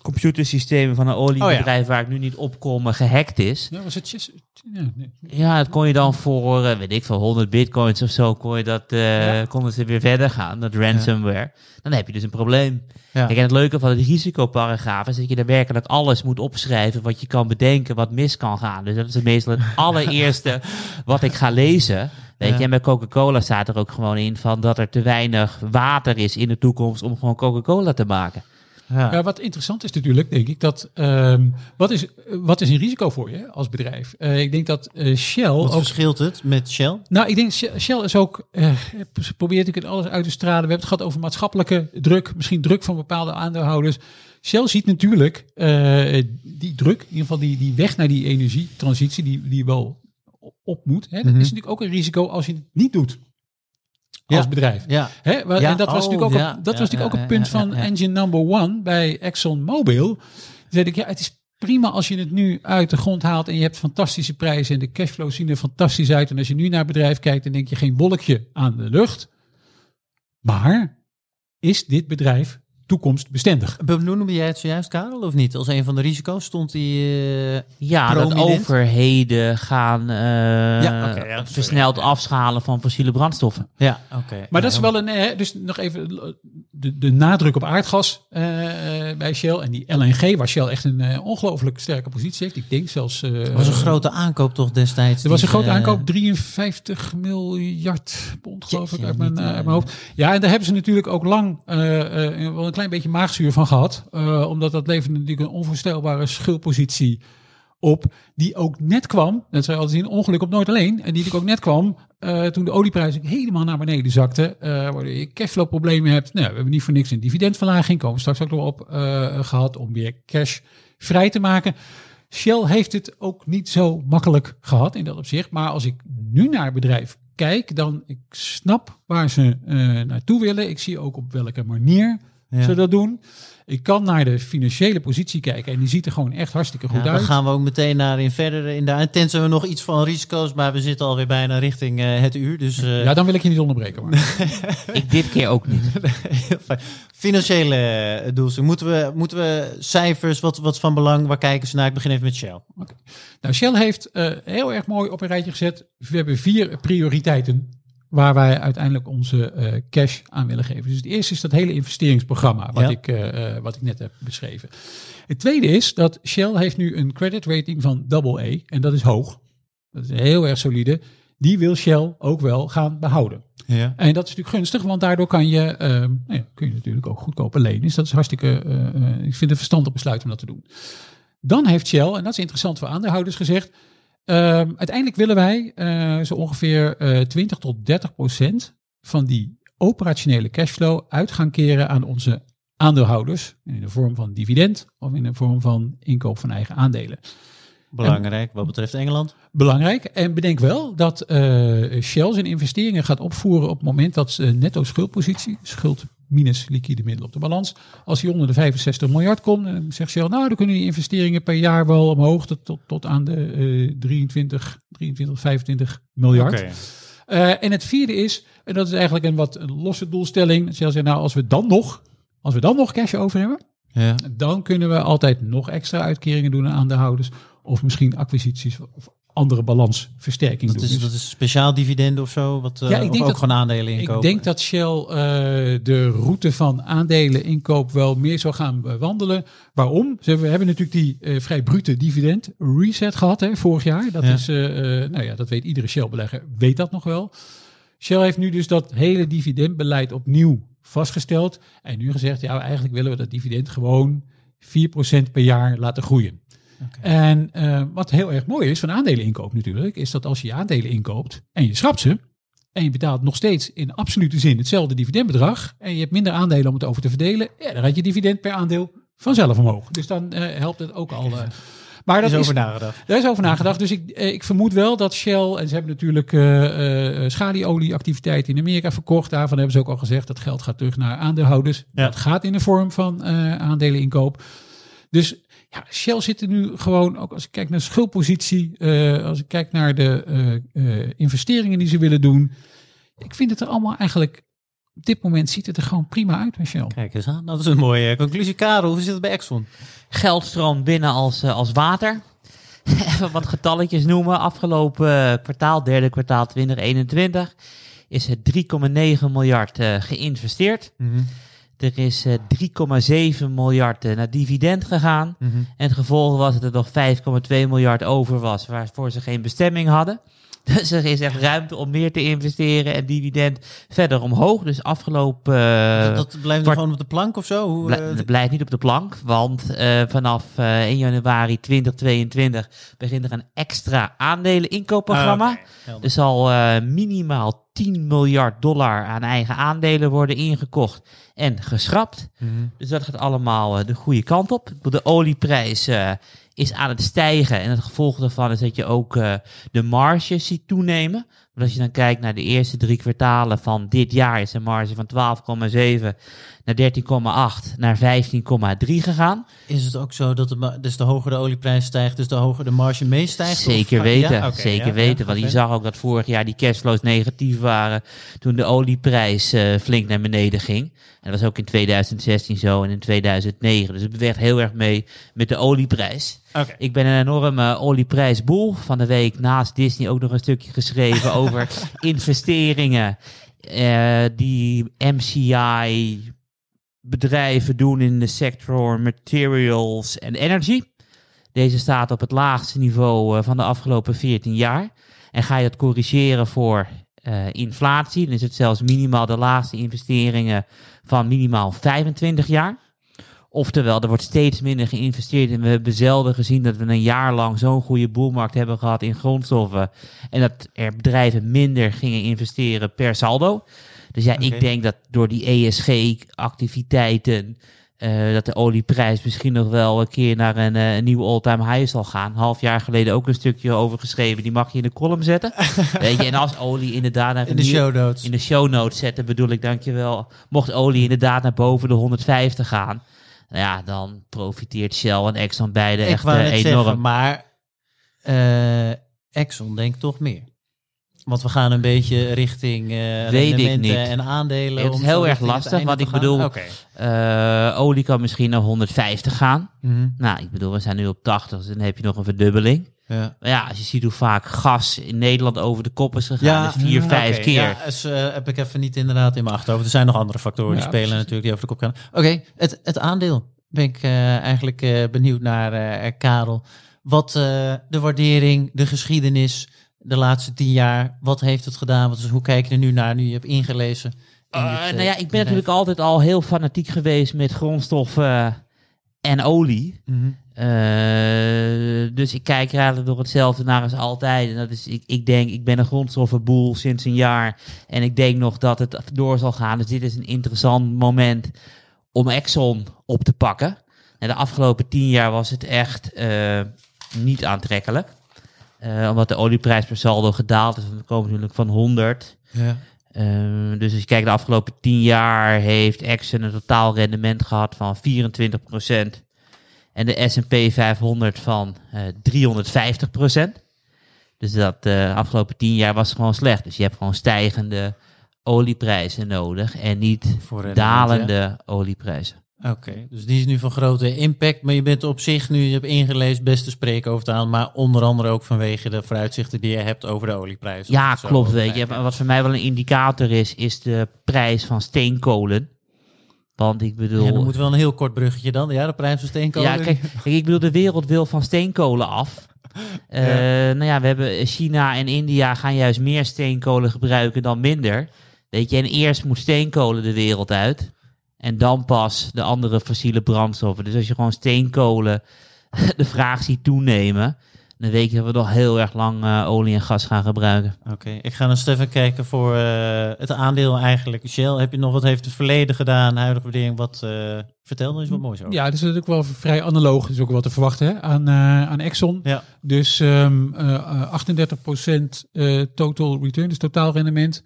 computersystemen van een oliebedrijf waar ik nu niet op kom eh, gehackt is. Ja, was het ja, nee. Ja, dat kon je dan voor, eh, weet ik veel, 100 bitcoins of zo, kon je dat, eh, konden ze weer verder gaan, dat ransomware. Dan heb je dus een probleem. Ja. Kijk, en het leuke van het risicoparagraaf is dat je daar werkelijk alles moet opschrijven wat je kan bedenken, wat mis kan gaan. Dus dat is het meestal het allereerste wat ik ga lezen. Weet Ja. je, en bij Coca-Cola staat er ook gewoon in van dat er te weinig water is in de toekomst om gewoon Coca-Cola te maken. Ja. Ja, wat interessant is natuurlijk, denk ik, dat ehm, wat, is, wat is een risico voor je als bedrijf? Eh, ik denk dat eh, Shell Wat ook verschilt het met Shell? Nou, ik denk Shell is ook, eh, ze probeert ik het alles uit te stralen. We hebben het gehad over maatschappelijke druk, misschien druk van bepaalde aandeelhouders. Shell ziet natuurlijk eh, die druk, in ieder geval die, die weg naar die energietransitie, die, die wel op moet. Hè. Dat Mhm. is natuurlijk ook een risico als je het niet doet als Ja. bedrijf. Ja. Hè? Ja, en dat was oh, natuurlijk ook, ja, een, dat was natuurlijk ook een punt van engine number one bij ExxonMobil. Zei ik, ja, het is prima als je het nu uit de grond haalt en je hebt fantastische prijzen en de cashflows zien er fantastisch uit. En als je nu naar het bedrijf kijkt, dan denk je geen wolkje aan de lucht. Maar is dit bedrijf toekomstbestendig? Benoemde jij het zojuist, Karel, of niet? Als een van de risico's stond die... eh, Ja, dat overheden gaan eh, Ja, oké, ja, sorry. versneld afschalen van fossiele brandstoffen. ja, oké. Maar dat is wel een, eh, dus nog even, de, de nadruk op aardgas bij Shell. En die LNG, waar Shell echt een ongelooflijk sterke positie heeft. Ik denk zelfs... eh, Er was een grote aankoop toch destijds? er was een grote aankoop, 53 miljard pond geloof ik uit mijn, uit mijn hoofd. Ja, en daar hebben ze natuurlijk ook lang klein beetje maagzuur van gehad. eh, omdat dat levert natuurlijk een onvoorstelbare schuldpositie op. Die ook net kwam, dat zou altijd zien, ongeluk op nooit alleen. En die natuurlijk ook net kwam eh, toen de olieprijs helemaal naar beneden zakte. waardoor je cashflow problemen hebt. Nou, we hebben niet voor niks een dividendverlaging, komen we straks ook nog op, eh, gehad. Om weer cash vrij te maken. Shell heeft het ook niet zo makkelijk gehad in dat opzicht. Maar als ik nu naar het bedrijf kijk, dan ik snap waar ze naartoe willen. Ik zie ook op welke manier Ja. ze dat doen. Ik kan naar de financiële positie kijken en die ziet er gewoon echt hartstikke goed Ja, uit. dan gaan we ook meteen naar in verder in de tenzij we nog iets van risico's, maar we zitten alweer bijna richting eh, het uur. Dus eh, Ja, dan wil ik je niet onderbreken. Maar. Ik dit keer ook niet. heel fijn. financiële eh, doelstelling. Moeten we, moeten we cijfers, wat, wat van belang? Waar kijken ze naar? Ik begin even met Shell. Nou, Shell heeft eh, heel erg mooi op een rijtje gezet. We hebben vier prioriteiten waar wij uiteindelijk onze eh, cash aan willen geven. Dus het eerste is dat hele investeringsprogramma wat, Ja. ik, eh, eh, wat ik net heb beschreven. Het tweede is dat Shell heeft nu een credit rating van AA en dat is hoog. Dat is heel erg solide. Die wil Shell ook wel gaan behouden. Ja. En dat is natuurlijk gunstig, want daardoor kan je, nou ja, kun je natuurlijk ook goedkoper lenen. Dus dat is hartstikke, ik vind het een verstandig besluit om dat te doen. Dan heeft Shell, en dat is interessant voor aandeelhouders gezegd, uiteindelijk willen wij eh, zo ongeveer eh 20 tot 30 procent van die operationele cashflow uit gaan keren aan onze aandeelhouders. In de vorm van dividend of in de vorm van inkoop van eigen aandelen. Belangrijk wat betreft Engeland. Belangrijk. En bedenk wel dat eh, Shell zijn investeringen gaat opvoeren op het moment dat ze netto schuldpositie, schuld minus liquide middelen op de balans, als die onder de 65 miljard komt, dan zegt Shell, nou dan kunnen die investeringen per jaar wel omhoog tot, tot, tot aan de eh 23, 23, 25 miljard. Oké. Eh, en het vierde is, en dat is eigenlijk een wat een losse doelstelling, Shell zegt nou als we dan nog, als we dan nog cash over hebben, Ja. dan kunnen we altijd nog extra uitkeringen doen aan aandeelhouders. Of misschien acquisities of andere balansversterking Dat doen. is, Dus dat is speciaal dividend of zo? Wat, eh, Ja, ik of denk ook dat- gewoon aandelen ik inkopen? denk dat Shell eh, de route van aandelen inkoop wel meer zou gaan bewandelen. Waarom? Ze we hebben natuurlijk die eh, vrij brute dividend reset gehad hè, vorig jaar. Dat Ja. is, eh, eh, nou ja, dat weet iedere Shell-belegger, weet dat nog wel. Shell heeft nu dus dat hele dividendbeleid opnieuw vastgesteld. En nu gezegd, ja, eigenlijk willen we dat dividend gewoon 4% per jaar laten groeien. En eh, wat heel erg mooi is van aandeleninkoop natuurlijk, is dat als je je aandelen inkoopt en je schrapt ze, en je betaalt nog steeds in absolute zin hetzelfde dividendbedrag, en je hebt minder aandelen om het over te verdelen, ja, dan gaat je dividend per aandeel vanzelf omhoog. Dus dan eh, helpt het ook al. eh. maar dat is over nagedacht. daar is over nagedacht. Dus ik, ik vermoed wel dat Shell, en ze hebben natuurlijk schalieolieactiviteiten in Amerika verkocht. Daarvan hebben ze ook al gezegd dat geld gaat terug naar aandeelhouders. Ja. Dat gaat in de vorm van aandeleninkoop. Dus ja, Shell zit er nu gewoon, ook als ik kijk naar de schuldpositie, eh, als ik kijk naar de eh, eh, investeringen die ze willen doen. Ik vind het er allemaal eigenlijk, op dit moment ziet het er gewoon prima uit bij Shell. Kijk eens aan. Dat is een mooie conclusie. Karel, hoe zit het bij Exxon? Geld stroomt binnen als, als water. Even wat getalletjes noemen. Afgelopen kwartaal, derde kwartaal 2021, is er 3,9 miljard eh, geïnvesteerd. Er is eh, 3,7 miljard eh, naar dividend gegaan. En het gevolg was dat er nog 5,2 miljard over was, waarvoor ze geen bestemming hadden. Dus er is echt ruimte om meer te investeren en dividend verder omhoog. Dus afgelopen... eh, dat, dat blijft kwart- gewoon op de plank of zo? Hoe, eh, Het blijft niet op de plank, want eh, vanaf eh 1 januari 2022 begint er een extra aandeleninkoopprogramma. Ah. Er zal eh, minimaal 10 miljard dollar aan eigen aandelen worden ingekocht en geschrapt. Mhm. Dus dat gaat allemaal eh, de goede kant op. De olieprijs eh, is aan het stijgen en het gevolg daarvan is dat je ook eh, de marge ziet toenemen. Maar als je dan kijkt naar de eerste drie kwartalen van dit jaar is een marge van 12,7 naar 13,8 naar 15,3 gegaan. Is het ook zo dat de, dus de hoger de olieprijs stijgt, dus de hoger de marge meestijgt? Zeker Of- weten, Ja? Zeker ja, weten. ja, want je zag ook dat vorig jaar die cashflows negatief waren toen de olieprijs eh, flink naar beneden ging. En dat was ook in 2016 zo en in 2009. Dus het beweegt heel erg mee met de olieprijs. Ik ben een enorme olieprijsboel. Van de week naast Disney ook nog een stukje geschreven over investeringen. eh, die MCI bedrijven doen in de sector materials en energy. Deze staat op het laagste niveau eh, van de afgelopen 14 jaar. En ga je dat corrigeren voor eh, inflatie, dan is het zelfs minimaal de laagste investeringen van minimaal 25 jaar. Oftewel, er wordt steeds minder geïnvesteerd. En we hebben zelden gezien dat we een jaar lang zo'n goede boelmarkt hebben gehad in grondstoffen. En dat er bedrijven minder gingen investeren per saldo. Dus ja, ik denk dat door die ESG-activiteiten. eh, dat de olieprijs misschien nog wel een keer naar een, eh, een nieuwe all-time high zal gaan. Half jaar geleden ook een stukje over geschreven. Die mag je in de column zetten. Weet je, en als olie inderdaad naar In de nieuw- show notes. in de show notes zetten, bedoel ik, dankjewel. Mocht olie inderdaad naar boven de 150 gaan, ja, dan profiteert Shell en Exxon beide Ik echt eh, enorm. zeggen, maar eh Exxon denkt toch meer. Want we gaan een beetje richting Weet ik rendementen niet. en aandelen. Het is heel erg lastig, want ik gaan. bedoel- Oké. Eh, olie kan misschien naar 150 gaan. Mhm. Nou, ik bedoel, we zijn nu op 80, dus dan heb je nog een verdubbeling. Ja. Maar ja, als je ziet hoe vaak gas in Nederland over de kop is gegaan, dus vier, mm, vijf keer. Ja, dus, eh, heb ik even niet inderdaad in mijn achterhoofd. Er zijn nog andere factoren die Ja, spelen precies. natuurlijk die over de kop gaan. Oké, het, het aandeel. Ben ik eigenlijk benieuwd naar, Karel. Wat de waardering, de geschiedenis, de laatste tien jaar. Wat heeft het gedaan? Wat is, hoe kijk je er nu naar, nu je hebt ingelezen? in Eh, dit, eh, nou ja, ik ben bedrijf? natuurlijk altijd al heel fanatiek geweest met grondstoffen en olie. Mhm. Eh, dus ik kijk er eigenlijk door hetzelfde naar als altijd. En dat is, ik, ik denk, ik ben een grondstoffenboel sinds een jaar. En ik denk nog dat het door zal gaan. Dus dit is een interessant moment om Exxon op te pakken. En de afgelopen tien jaar was het echt eh, niet aantrekkelijk. Eh, omdat de olieprijs per saldo gedaald is. We komen natuurlijk van 100. Ja. Eh, dus als je kijkt de afgelopen 10 jaar heeft Exxon een totaal rendement gehad van 24%. En de S&P 500 van eh 350%. Dus dat de afgelopen 10 jaar was gewoon slecht. Dus je hebt gewoon stijgende olieprijzen nodig en niet dalende olieprijzen. Oké, dus die is nu van grote impact. Maar je bent op zich nu, je hebt ingelezen, best te spreken over het aan. Maar onder andere ook vanwege de vooruitzichten die je hebt over de olieprijs. Ja, klopt. te Weet je. Maar Wat voor mij wel een indicator is, is de prijs van steenkolen. Want ik bedoel... Ja, dan moet wel een heel kort bruggetje dan. Ja, de prijs van steenkolen. Ja, kijk, kijk, ik bedoel, de wereld wil van steenkolen af. Eh, Nou ja, we hebben China en India gaan juist meer steenkolen gebruiken dan minder. Weet je, en eerst moet steenkolen de wereld uit. En dan pas de andere fossiele brandstoffen. Dus als je gewoon steenkolen de vraag ziet toenemen, dan weet je dat we nog heel erg lang eh, olie en gas gaan gebruiken. Oké, ik ga dan even kijken voor eh, het aandeel eigenlijk. Shell, heb je nog wat heeft het verleden gedaan, huidige waardering? Wat uh, vertel er eens wat moois over. Ja, dat is natuurlijk wel vrij analoog. Dat is ook wel te verwachten hè, aan, uh, aan Exxon. Ja. Dus um, uh, 38% uh, total return, dus totaal rendement.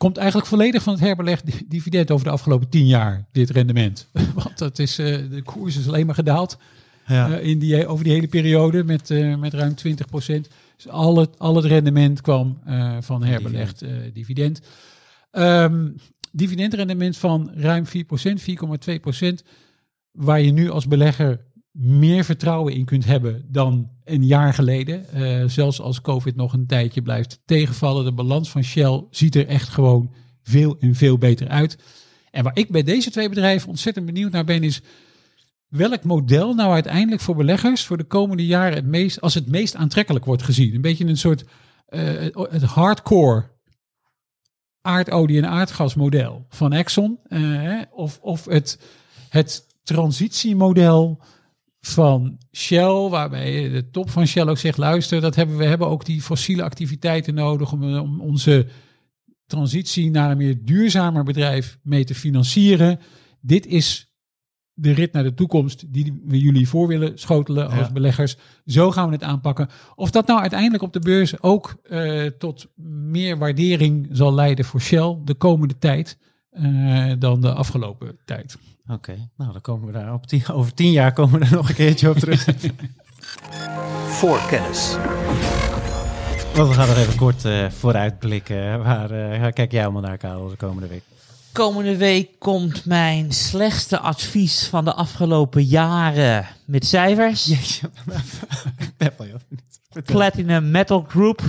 Komt eigenlijk volledig van het herbelegd dividend over de afgelopen 10 jaar, dit rendement. Want dat is, uh, de koers is alleen maar gedaald ja. uh, in die, over die hele periode met, uh, met ruim 20% Dus al het, al het rendement kwam van herbelegd dividend. Um, dividendrendement van ruim 4% 4,2% waar je nu als belegger meer vertrouwen in kunt hebben dan een jaar geleden. Uh, zelfs als COVID nog een tijdje blijft tegenvallen. De balans van Shell ziet er echt gewoon veel en veel beter uit. En waar ik bij deze twee bedrijven ontzettend benieuwd naar ben, is welk model nou uiteindelijk voor beleggers voor de komende jaren het meest, als het meest aantrekkelijk wordt gezien. Een beetje een soort uh, het hardcore aardolie en aardgasmodel van Exxon. Uh, of, of het, het transitiemodel van Shell, waarbij de top van Shell ook zegt, luister, dat hebben we hebben ook die fossiele activiteiten nodig om, om onze transitie naar een meer duurzamer bedrijf mee te financieren. Dit is de rit naar de toekomst die we jullie voor willen schotelen als ja. beleggers. Zo gaan we het aanpakken. Of dat nou uiteindelijk op de beurs ook uh, tot meer waardering zal leiden voor Shell de komende tijd uh, dan de afgelopen tijd. Oké, okay. nou dan komen we daar op tien, over tien jaar komen we er nog een keertje op terug. voor kennis. Want we gaan nog even kort uh, vooruitblikken. Waar, uh, waar kijk jij allemaal naar, Karel, de komende week? Komende week komt mijn slechtste advies van de afgelopen jaren met cijfers. Jeetje. Platinum Metal Group.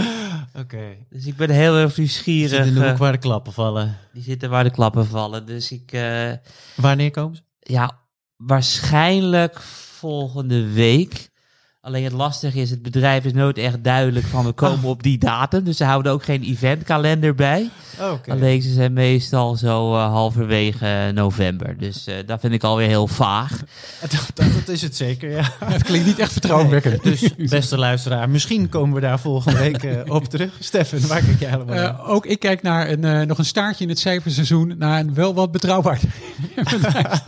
Oké. Dus ik ben heel erg nieuwsgierig. de hoek eh, waar de klappen vallen. die zitten waar de klappen vallen. Dus ik, eh, Wanneer komen ze? ja, waarschijnlijk volgende week. Alleen het lastige is, het bedrijf is nooit echt duidelijk van we komen op die datum. Dus ze houden ook geen eventkalender bij. Oké. Alleen ze zijn meestal zo eh, halverwege november. Dus eh, dat vind ik alweer heel vaag. Dat, dat, dat is het zeker, ja. Het klinkt niet echt vertrouwenwekkend. Dus, beste luisteraar, misschien komen we daar volgende week eh, op terug. Stefan, waar kijk jij helemaal naar? Ook ik kijk naar een, eh, nog een staartje in het cijferseizoen. Naar een wel wat betrouwbaar bedrijf,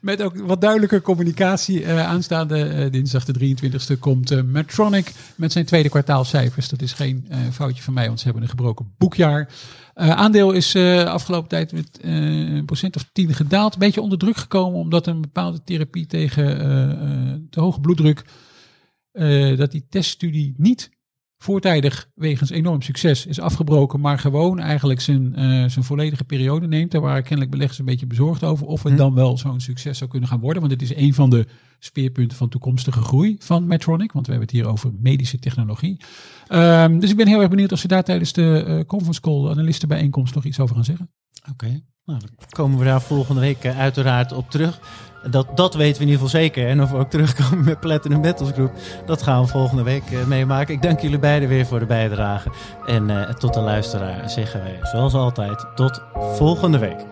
met, ook wat duidelijke communicatie. Eh, aanstaande eh, dinsdag de 23e komt eh, Medtronic met zijn tweede kwartaalcijfers. Dat is geen eh, foutje van mij, want ze hebben een gebroken boekjaar. Eh, aandeel is afgelopen tijd met een procent of tien gedaald. Een beetje onder druk gekomen omdat een bepaalde therapie tegen te hoge bloeddruk... dat die teststudie niet voortijdig wegens enorm succes is afgebroken, maar gewoon eigenlijk zijn, eh, zijn volledige periode neemt. Daar waren kennelijk beleggers een beetje bezorgd over of het Hm. dan wel zo'n succes zou kunnen gaan worden. Want het is een van de speerpunten van toekomstige groei van Medtronic, want we hebben het hier over medische technologie. Ehm, dus ik ben heel erg benieuwd of ze daar tijdens de eh, conference call, analistenbijeenkomst, nog iets over gaan zeggen. Oké, nou, dan komen we daar volgende week eh, uiteraard op terug. Dat, dat weten we in ieder geval zeker. En of we ook terugkomen met Platinum Battles Group, dat gaan we volgende week eh, meemaken. Ik dank jullie beiden weer voor de bijdrage. En eh, tot de luisteraar zeggen wij, zoals altijd, tot volgende week.